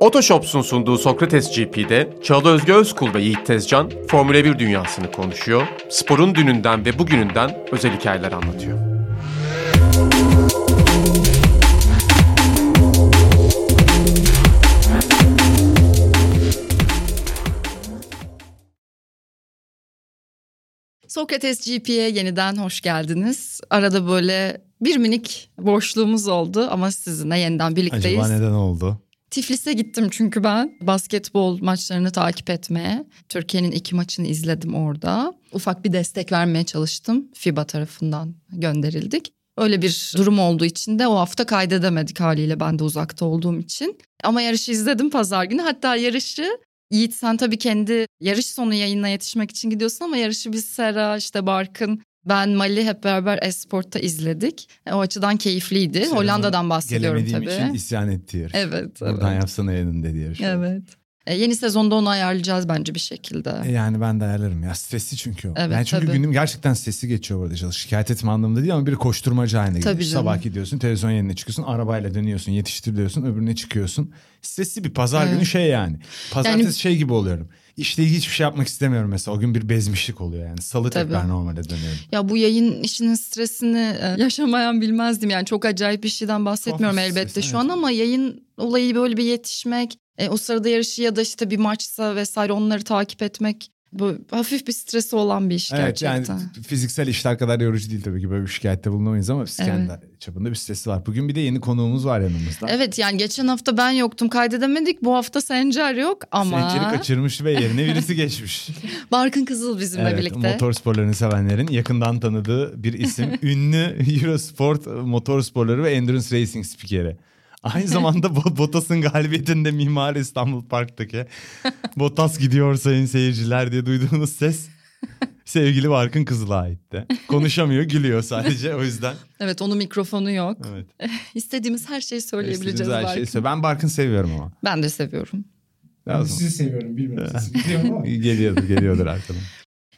Otoshops'un sunduğu Sokrates GP'de Çağla Özge Özkul ve Yiğit Tezcan Formula 1 dünyasını konuşuyor, sporun dününden ve bugününden özel hikayeler anlatıyor. Sokrates GP'ye yeniden hoş geldiniz. Arada böyle bir minik boşluğumuz oldu ama sizinle yeniden birlikteyiz. Acaba neden oldu? Tiflis'e gittim çünkü ben basketbol maçlarını takip etmeye. Türkiye'nin iki maçını izledim orada. Ufak bir destek vermeye çalıştım. FIBA tarafından gönderildik. Öyle bir durum olduğu için de o hafta kaydedemedik haliyle ben de uzakta olduğum için. Ama yarışı izledim pazar günü. Hatta yarışı Yiğit sen tabii kendi yarış sonu yayınına yetişmek için gidiyorsun ama yarışı biz Sera, işte Barkın, ben Mali hep beraber Esport'ta izledik. E, o açıdan keyifliydi. Sera, Hollanda'dan bahsediyorum tabii. için isyan etti yarış. Evet. Buradan evet. yapsana yayının dedi yarış. Evet. E, yeni sezonda onu ayarlayacağız bence bir şekilde. E yani ben de ayarlarım ya. Stresli çünkü o. Evet, yani çünkü tabii. günüm gerçekten stresli geçiyor burada. Çalış. Şikayet etme anlamında değil ama bir koşturmacı haline Tabii gidiyor. canım. Sabah gidiyorsun televizyon yerine çıkıyorsun arabayla dönüyorsun yetiştiriliyorsun öbürüne çıkıyorsun. Stresli bir pazar Evet. günü şey yani. Pazartesi Yani- şey gibi oluyorum. İşle ilgili hiçbir şey yapmak istemiyorum mesela. O gün bir bezmişlik oluyor yani. Salı Tabii. tekrar normale dönüyorum. Ya bu yayın işinin stresini e, yaşamayan bilmezdim. Yani çok acayip bir şeyden bahsetmiyorum Tuhaf elbette stres, şu an evet. ama yayın olayı böyle bir yetişmek, e, o sırada yarışı ya da işte bir maçsa vesaire onları takip etmek bu hafif bir stresi olan bir iş Evet gerçekten. yani fiziksel işler kadar yorucu değil tabii ki böyle bir şikayette bulunamayız ama biz kendi çapında bir stresi var. Bugün bir de yeni konuğumuz var yanımızda. Evet yani geçen hafta ben yoktum kaydedemedik. Bu hafta Sencer yok ama Senceri kaçırmış ve yerine birisi geçmiş. Barkın Kızıl bizimle evet, birlikte. motor sporlarını sevenlerin yakından tanıdığı bir isim. Ünlü Eurosport motor sporları ve endurance racing spikeri. Aynı zamanda Bo- Bottas'ın galibiyetinde Mimar İstanbul Park'taki Bottas gidiyor sayın seyirciler diye duyduğunuz ses sevgili Barkın Kızıl'a aitti. Konuşamıyor gülüyor sadece o yüzden. Evet onun mikrofonu yok. Evet. İstediğimiz her şeyi söyleyebileceğiz her Barkın. şeyi söyle. Ben Barkın seviyorum ama. Ben de seviyorum. Ben de Lazım. sizi seviyorum bilmiyorum sizi biliyorum ama. Geliyordur geliyordur arkadan.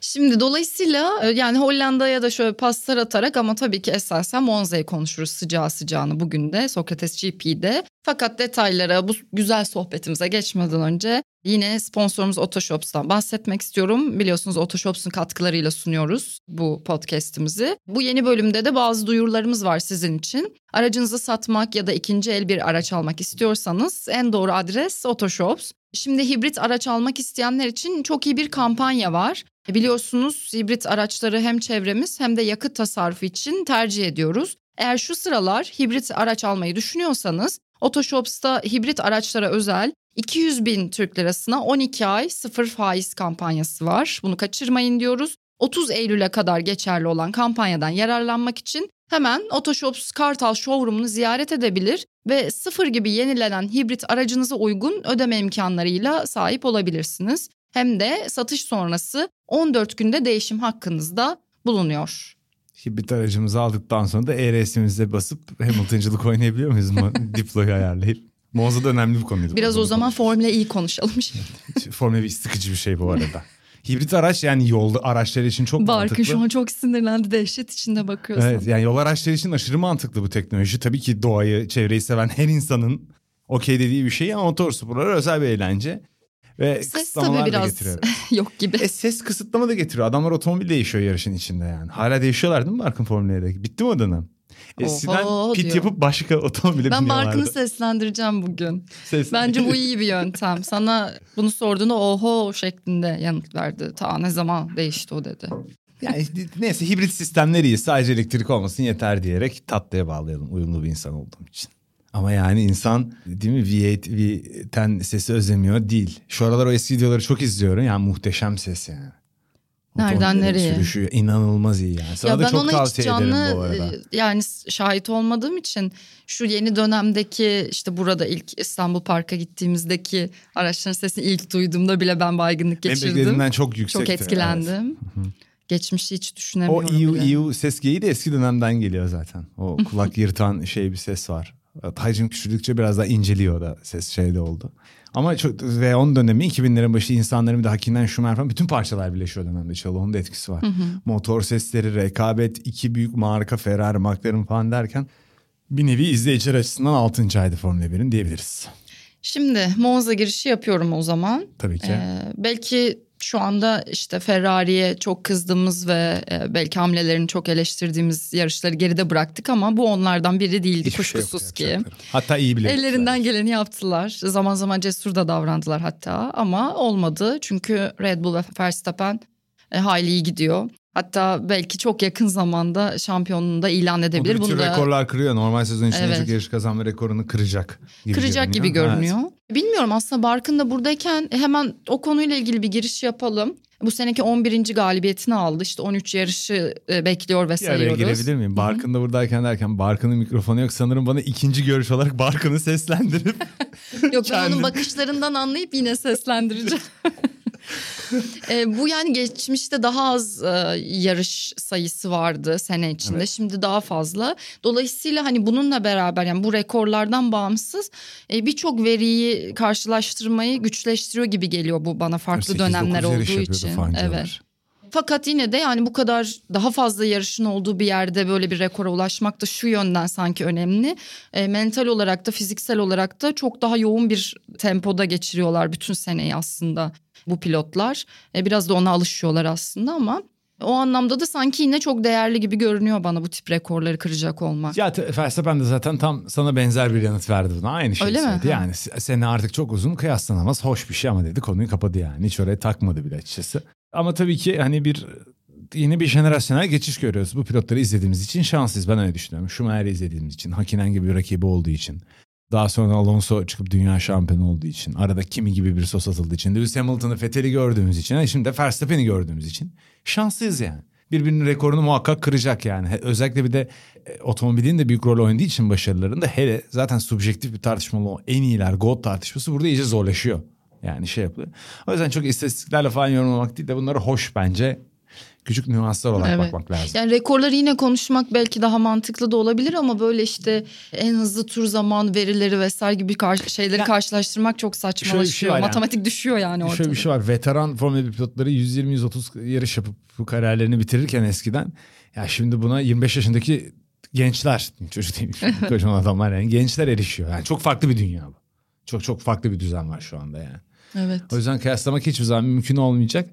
Şimdi dolayısıyla e, yani Hollanda'ya da şöyle paslar atarak ama tabii ki esasen Monza'yı konuşuruz sıcağı sıcağına bugün de Sokrates GP'de. Fakat detaylara bu güzel sohbetimize geçmeden önce yine sponsorumuz Otoshops'tan bahsetmek istiyorum. Biliyorsunuz Otoshops'un katkılarıyla sunuyoruz bu podcast'imizi. Bu yeni bölümde de bazı duyurularımız var sizin için. Aracınızı satmak ya da ikinci el bir araç almak istiyorsanız en doğru adres Otoshops. Şimdi hibrit araç almak isteyenler için çok iyi bir kampanya var. E, Biliyorsunuz hibrit araçları hem çevremiz hem de yakıt tasarrufu için tercih ediyoruz. Eğer şu sıralar hibrit araç almayı düşünüyorsanız Otoshops'ta hibrit araçlara özel 200 bin Türk lirasına 12 ay sıfır faiz kampanyası var. Bunu kaçırmayın diyoruz. 30 Eylül'e kadar geçerli olan kampanyadan yararlanmak için hemen Otoshops Kartal Showroom'unu ziyaret edebilir ve sıfır gibi yenilenen hibrit aracınıza uygun ödeme imkanlarıyla sahip olabilirsiniz. Hem de satış sonrası 14 günde değişim hakkınızda bulunuyor. Hibrit aracımızı aldıktan sonra da ERS'imize basıp Hamilton'cılık oynayabiliyor muyuz? Diplo'yu ayarlayıp. Monza'da önemli bir konuydu. Biraz o zaman. Formula E konuşalım. Formula 1 sıkıcı bir şey bu arada. Hibrit araç yani yolda araçlar için çok Barkın mantıklı. şu an çok sinirlendi dehşet içinde bakıyorsun. Evet yani yol araçları için aşırı mantıklı bu teknoloji. Tabii ki doğayı, çevreyi seven her insanın okey dediği bir şey ama motor sporları özel bir eğlence. Ve Ses tabii biraz yok gibi. E ses kısıtlama da getiriyor. Adamlar otomobil değişiyor yarışın içinde yani. Hala değişiyorlar değil mi Barkın Formula 1'de? Bitti mi o dönem? Oho pit diyor. yapıp başka otomobile Ben. Barkın'ı seslendireceğim bugün. Ses- Bence bu iyi bir yöntem. Sana bunu sorduğunda oho şeklinde yanıt verdi. Ta ne zaman değişti o dedi. Yani neyse hibrit sistemler iyi. Sadece elektrik olmasın yeter diyerek tatlıya bağlayalım uyumlu bir insan olduğum için. Ama yani insan değil mi V8, V10 sesi özlemiyor değil. Şu aralar o eski videoları çok izliyorum. Yani muhteşem ses yani. Nereden nereye? Sürüşü inanılmaz iyi yani. Sana ya da ben çok ona hiç tavsiye canlı ederim bu arada. e, yani şahit olmadığım için şu yeni dönemdeki işte burada ilk İstanbul Park'a gittiğimizdeki araçların sesini ilk duyduğumda bile ben baygınlık Benim geçirdim. beklediğimden çok Çok yüksekti. etkilendim. Geçmişi hiç O düşünemiyorum EU, bile. EU ses geyiği de eski dönemden geliyor zaten. O kulak yırtan şey bir ses var. Taycın küçüldükçe biraz daha inceliyor da ses şeyde oldu. Ama çok, ve onun dönemi 2000'lerin başı insanların bir de Hakinden Schumer falan bütün parçalar birleşiyor dönemde çalı. Onun da etkisi var. Motor sesleri, rekabet, iki büyük marka Ferrari, McLaren falan derken bir nevi izleyiciler açısından 6. aydı Formula 1'in diyebiliriz. Şimdi Monza girişi yapıyorum o zaman. Tabii ki. Ee, belki şu anda işte Ferrari'ye çok kızdığımız ve e, belki hamlelerini çok eleştirdiğimiz yarışları geride bıraktık ama bu onlardan biri değildi Hiçbir şey kuşkusuz ki. yapacakları. Hatta iyi bile. Ellerinden geleni yaptılar. Zaman zaman cesur da davrandılar hatta ama olmadı. Çünkü Red Bull ve Verstappen e, hayli iyi gidiyor. Hatta belki çok yakın zamanda şampiyonluğunu da ilan edebilir. Bu da rekorlar kırıyor. Normal sezon içinde Evet. çok yarış kazanma rekorunu kıracak gibi kıracak gibi görünüyor. görünüyor. Bilmiyorum aslında Barkın da buradayken hemen o konuyla ilgili bir giriş yapalım. Bu seneki 11. galibiyetini aldı. İşte 13 yarışı e, bekliyor ve Bir araya sayıyoruz. girebilir miyim? Barkın da buradayken derken Barkın'ın mikrofonu yok. Sanırım bana ikinci görüş olarak Barkın'ı seslendirip Yok ben onun bakışlarından anlayıp yine seslendireceğim. E, bu yani geçmişte daha az e, yarış sayısı vardı sene içinde. Evet. Şimdi daha fazla. Dolayısıyla hani bununla beraber yani bu rekorlardan bağımsız e, birçok veriyi karşılaştırmayı güçleştiriyor gibi geliyor bu bana farklı 8-9 dönemler olduğu için. Evet. Fakat yine de yani bu kadar daha fazla yarışın olduğu bir yerde böyle bir rekora ulaşmak da şu yönden sanki önemli. E, mental olarak da fiziksel olarak da çok daha yoğun bir tempoda geçiriyorlar bütün seneyi aslında bu pilotlar. E, biraz da ona alışıyorlar aslında ama o anlamda da sanki yine çok değerli gibi görünüyor bana bu tip rekorları kıracak olmak. Ya Verstappen de zaten tam sana benzer bir yanıt verdi buna. Aynı şey Öyle mi? söyledi. Ha. Yani se- sene artık çok uzun kıyaslanamaz. Hoş bir şey ama dedi konuyu kapadı yani. Hiç oraya takmadı bile açıkçası. Ama tabii ki hani bir yeni bir jenerasyonel geçiş görüyoruz. Bu pilotları izlediğimiz için şanslıyız. Ben öyle düşünüyorum. Schumacher'i izlediğimiz için. Hakinen gibi bir rakibi olduğu için. Daha sonra Alonso çıkıp dünya şampiyonu olduğu için. Arada Kimi gibi bir sos atıldığı için. Lewis Hamilton'ı Vettel'i gördüğümüz için. Şimdi de Verstappen'i gördüğümüz için. Şanslıyız yani. Birbirinin rekorunu muhakkak kıracak yani. Özellikle bir de e, otomobilin de büyük rol oynadığı için başarılarında hele zaten subjektif bir tartışmalı o en iyiler GOAT tartışması burada iyice zorlaşıyor. Yani şey yapılıyor. O yüzden çok istatistiklerle falan yorumlamak değil de bunları hoş bence küçük nüanslar olarak Evet. bakmak lazım. Yani rekorları yine konuşmak belki daha mantıklı da olabilir ama böyle işte en hızlı tur zaman verileri vesaire gibi karşı, şeyleri Ya- karşılaştırmak çok Şöyle bir saçmalaşıyor. şey var yani. Matematik düşüyor yani ortada. Şöyle bir şey var. Veteran Formula 1 pilotları 120-130 yarış yapıp bu kariyerlerini bitirirken eskiden ya şimdi buna 25 yaşındaki gençler çocuk değil kocaman adamlar yani gençler erişiyor. Yani çok farklı bir dünya bu. Çok çok farklı bir düzen var şu anda yani. Evet. O yüzden kıyaslamak hiçbir zaman mümkün olmayacak.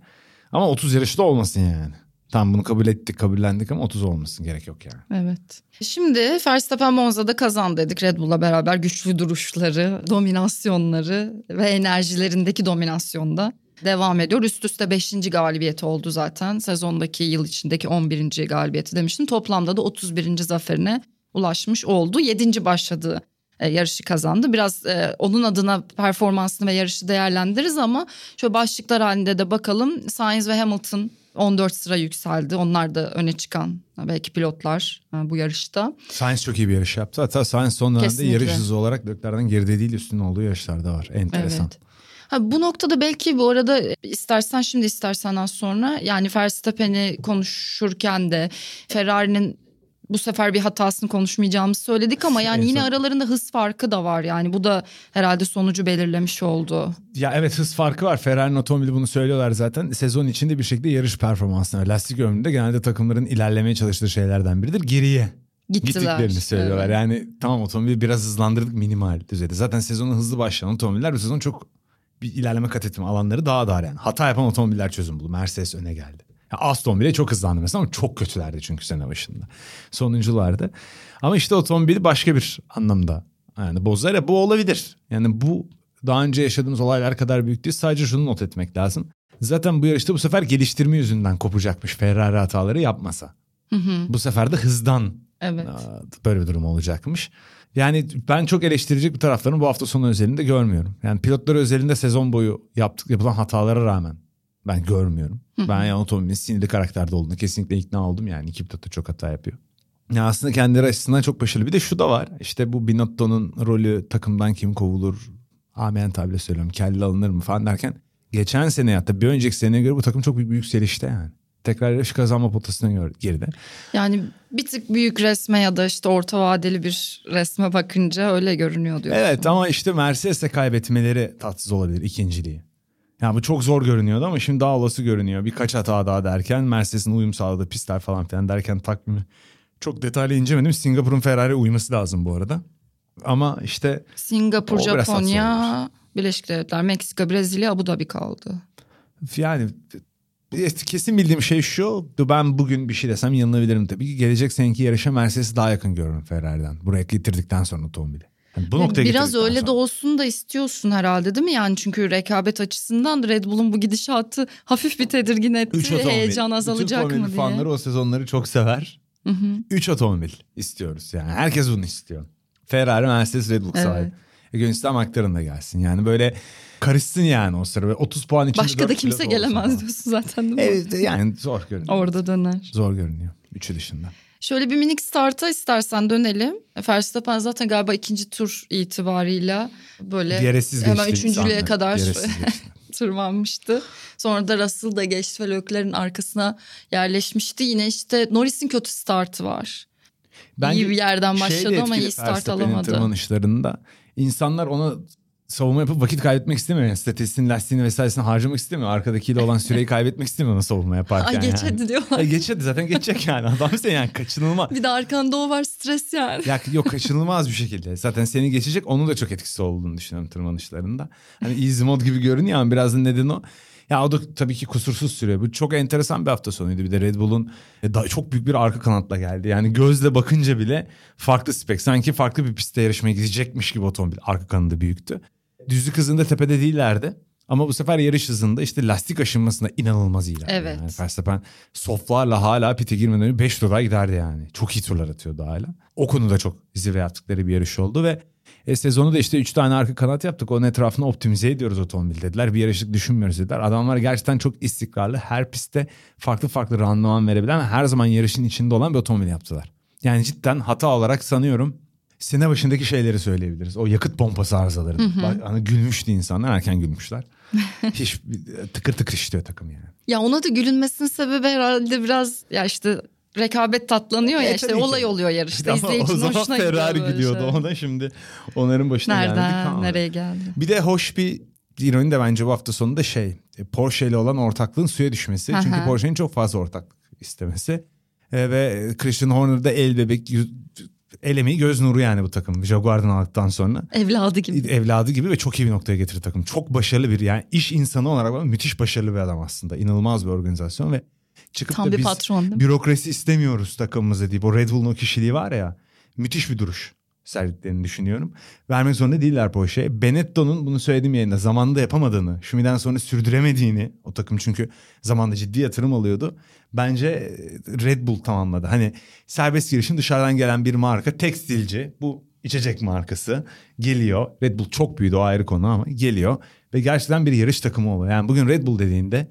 Ama 30 yarışı da olmasın yani. Tam bunu kabul ettik, kabullendik ama 30 olmasın gerek yok yani. Evet. Şimdi Verstappen Monza'da kazandı dedik Red Bull'la beraber güçlü duruşları, dominasyonları ve enerjilerindeki dominasyonda devam ediyor. Üst üste 5. galibiyeti oldu zaten. Sezondaki yıl içindeki 11. galibiyeti demiştim. Toplamda da 31. zaferine ulaşmış oldu. 7. başladığı e, yarışı kazandı. Biraz e, onun adına performansını ve yarışı değerlendiririz ama şöyle başlıklar halinde de bakalım. Sainz ve Hamilton 14 sıra yükseldi. Onlar da öne çıkan belki pilotlar e, bu yarışta. Sainz çok iyi bir yarış yaptı. Hatta Sainz son dönemde Kesinlikle. yarış hızı olarak Leclerc'den geride değil üstünde olduğu yarışlarda var. Enteresan. Evet. Ha, bu noktada belki bu arada istersen şimdi istersen az sonra yani Verstappen'i konuşurken de Ferrari'nin bu sefer bir hatasını konuşmayacağımızı söyledik ama yani yine aralarında hız farkı da var yani bu da herhalde sonucu belirlemiş oldu. Ya evet hız farkı var. Ferrari'nin otomobili bunu söylüyorlar zaten. Sezon içinde bir şekilde yarış performansına, lastik ömründe genelde takımların ilerlemeye çalıştığı şeylerden biridir. Geriye Gittiler. gittiklerini söylüyorlar. Evet. Yani tamam otomobili biraz hızlandırdık minimal düzeyde. Zaten sezonu hızlı başlayan otomobiller bu sezon çok bir ilerleme kat etme alanları daha dar yani. Hata yapan otomobiller çözüm buldu. Mercedes öne geldi. Ya Aston bile çok hızlandı mesela ama çok kötülerdi çünkü sene başında. Sonunculardı. Ama işte otomobili başka bir anlamda yani bozar ya bu olabilir. Yani bu daha önce yaşadığımız olaylar kadar büyük değil. Sadece şunu not etmek lazım. Zaten bu yarışta bu sefer geliştirme yüzünden kopacakmış Ferrari hataları yapmasa. Hı hı, Bu sefer de hızdan evet. Böyle bir durum olacakmış. Yani ben çok eleştirecek bir taraflarını bu hafta sonu özelinde görmüyorum. Yani pilotlar özelinde sezon boyu yaptık yapılan hatalara rağmen ben görmüyorum. Ben yani otomobilin sinirli karakterde olduğunu kesinlikle ikna oldum yani da çok hata yapıyor. Ya aslında kendileri açısından çok başarılı. Bir de şu da var. İşte bu Binotto'nun rolü takımdan kim kovulur? Amen tabiyle söylüyorum. Kelle alınır mı falan derken. Geçen sene hatta bir önceki seneye göre bu takım çok büyük bir yükselişte yani. Tekrar yarış kazanma potasına göre geride. Yani bir tık büyük resme ya da işte orta vadeli bir resme bakınca öyle görünüyor diyorsun. Evet ama işte Mercedes'e kaybetmeleri tatsız olabilir ikinciliği. Yani bu çok zor görünüyordu ama şimdi daha olası görünüyor. Birkaç hata daha derken Mercedes'in uyum sağladığı pistler falan filan derken takvimi çok detaylı incelemedim. Singapur'un Ferrari uyması lazım bu arada. Ama işte Singapur, Japonya, Birleşik Devletler, Meksika, Brezilya, Abu Dhabi kaldı. yani kesin bildiğim şey şu. Ben bugün bir şey desem yanılabilirim tabii ki. Gelecek seneki yarışa Mercedes'i daha yakın görüyorum Ferrari'den. Buraya getirdikten sonra otomobili. Yani bu noktaya Biraz öyle sonra. de olsun da istiyorsun herhalde değil mi? Yani çünkü rekabet açısından Red Bull'un bu gidişatı hafif bir tedirgin etti. Üç otomobil. Heyecan azalacak Bütün mı diye. fanları o sezonları çok sever. Hı hı. Üç otomobil istiyoruz yani. Herkes bunu istiyor. Ferrari, Mercedes, Red Bull Evet. sahibi. Gönüllü McLaren da gelsin. Yani böyle karışsın yani o sıra. Böyle 30 puan içinde Başka da kimse gelemez diyorsun zaten değil mi? Evet yani zor görünüyor. Orada döner. Zor görünüyor. Üçü dışında. Şöyle bir minik starta istersen dönelim. Verstappen zaten galiba ikinci tur itibarıyla böyle DRS'siz hemen üçüncülüğe insanlar. kadar tırmanmıştı. Sonra da Russell da geçti ve Leclerc'in arkasına yerleşmişti. Yine işte Norris'in kötü startı var. iyi bir yerden şey başladı ama iyi start alamadı. tırmanışlarında insanlar ona savunma yapıp vakit kaybetmek istemiyor. Yani statistiğini, lastiğini vesairesini harcamak istemiyor. Arkadakiyle olan süreyi kaybetmek istemiyor ona savunma yaparken. Ay geç yani. hadi diyorlar. Ay geç hadi zaten geçecek yani. Adam sen yani kaçınılmaz. Bir de arkanda o var stres yani. Ya yok kaçınılmaz bir şekilde. Zaten seni geçecek onun da çok etkisi olduğunu düşünüyorum tırmanışlarında. Hani easy mod gibi görünüyor ama biraz da neden o. Ya o da tabii ki kusursuz sürüyor. Bu çok enteresan bir hafta sonuydu. Bir de Red Bull'un e, çok büyük bir arka kanatla geldi. Yani gözle bakınca bile farklı spek. Sanki farklı bir pistte yarışmaya gidecekmiş gibi otomobil. Arka kanadı büyüktü. Düzlük hızında tepede değillerdi. Ama bu sefer yarış hızında işte lastik aşınmasında inanılmaz iyiler. Evet. Yani Verstappen softlarla hala pite girmeden önce 5 turda giderdi yani. Çok iyi turlar atıyordu hala. O konuda çok zirve yaptıkları bir yarış oldu ve e, sezonu da işte 3 tane arka kanat yaptık. Onun etrafını optimize ediyoruz otomobil dediler. Bir yarışlık düşünmüyoruz dediler. Adamlar gerçekten çok istikrarlı. Her pistte farklı farklı randıman verebilen ve her zaman yarışın içinde olan bir otomobil yaptılar. Yani cidden hata olarak sanıyorum sene başındaki şeyleri söyleyebiliriz. O yakıt pompası arızaları. Hani gülmüştü insanlar erken gülmüşler. Hiç tıkır tıkır işliyor takım yani. Ya ona da gülünmesinin sebebi herhalde biraz ya işte rekabet tatlanıyor ya E, işte tabii ki. olay oluyor yarışta. Ama İzleyicinin o zaman hoşuna Ferrari gülüyordu şey. ona şimdi onların başına geldi. Nereden nereye geldi? Bir de hoş bir ironi de bence bu hafta sonunda şey e, Porsche ile olan ortaklığın suya düşmesi. Çünkü Porsche'nin çok fazla ortaklık istemesi. E, ve Christian Horner'da el bebek el emeği göz nuru yani bu takım. Jaguar'dan aldıktan sonra. Evladı gibi. Evladı gibi ve çok iyi bir noktaya getirdi takım. Çok başarılı bir yani iş insanı olarak müthiş başarılı bir adam aslında. İnanılmaz bir organizasyon ve çıkıp Tam da bir biz patron bürokrasi istemiyoruz takımımıza deyip o Red Bull'un o kişiliği var ya müthiş bir duruş sergilediklerini düşünüyorum. Vermek zorunda değiller Porsche'ye. Benetton'un bunu söylediğim yayında zamanında yapamadığını, Schumiden sonra sürdüremediğini o takım çünkü zamanda ciddi yatırım alıyordu. Bence e, Red Bull tamamladı. Hani serbest girişim dışarıdan gelen bir marka tekstilci bu içecek markası geliyor. Red Bull çok büyüdü o ayrı konu ama geliyor ve gerçekten bir yarış takımı oluyor. Yani bugün Red Bull dediğinde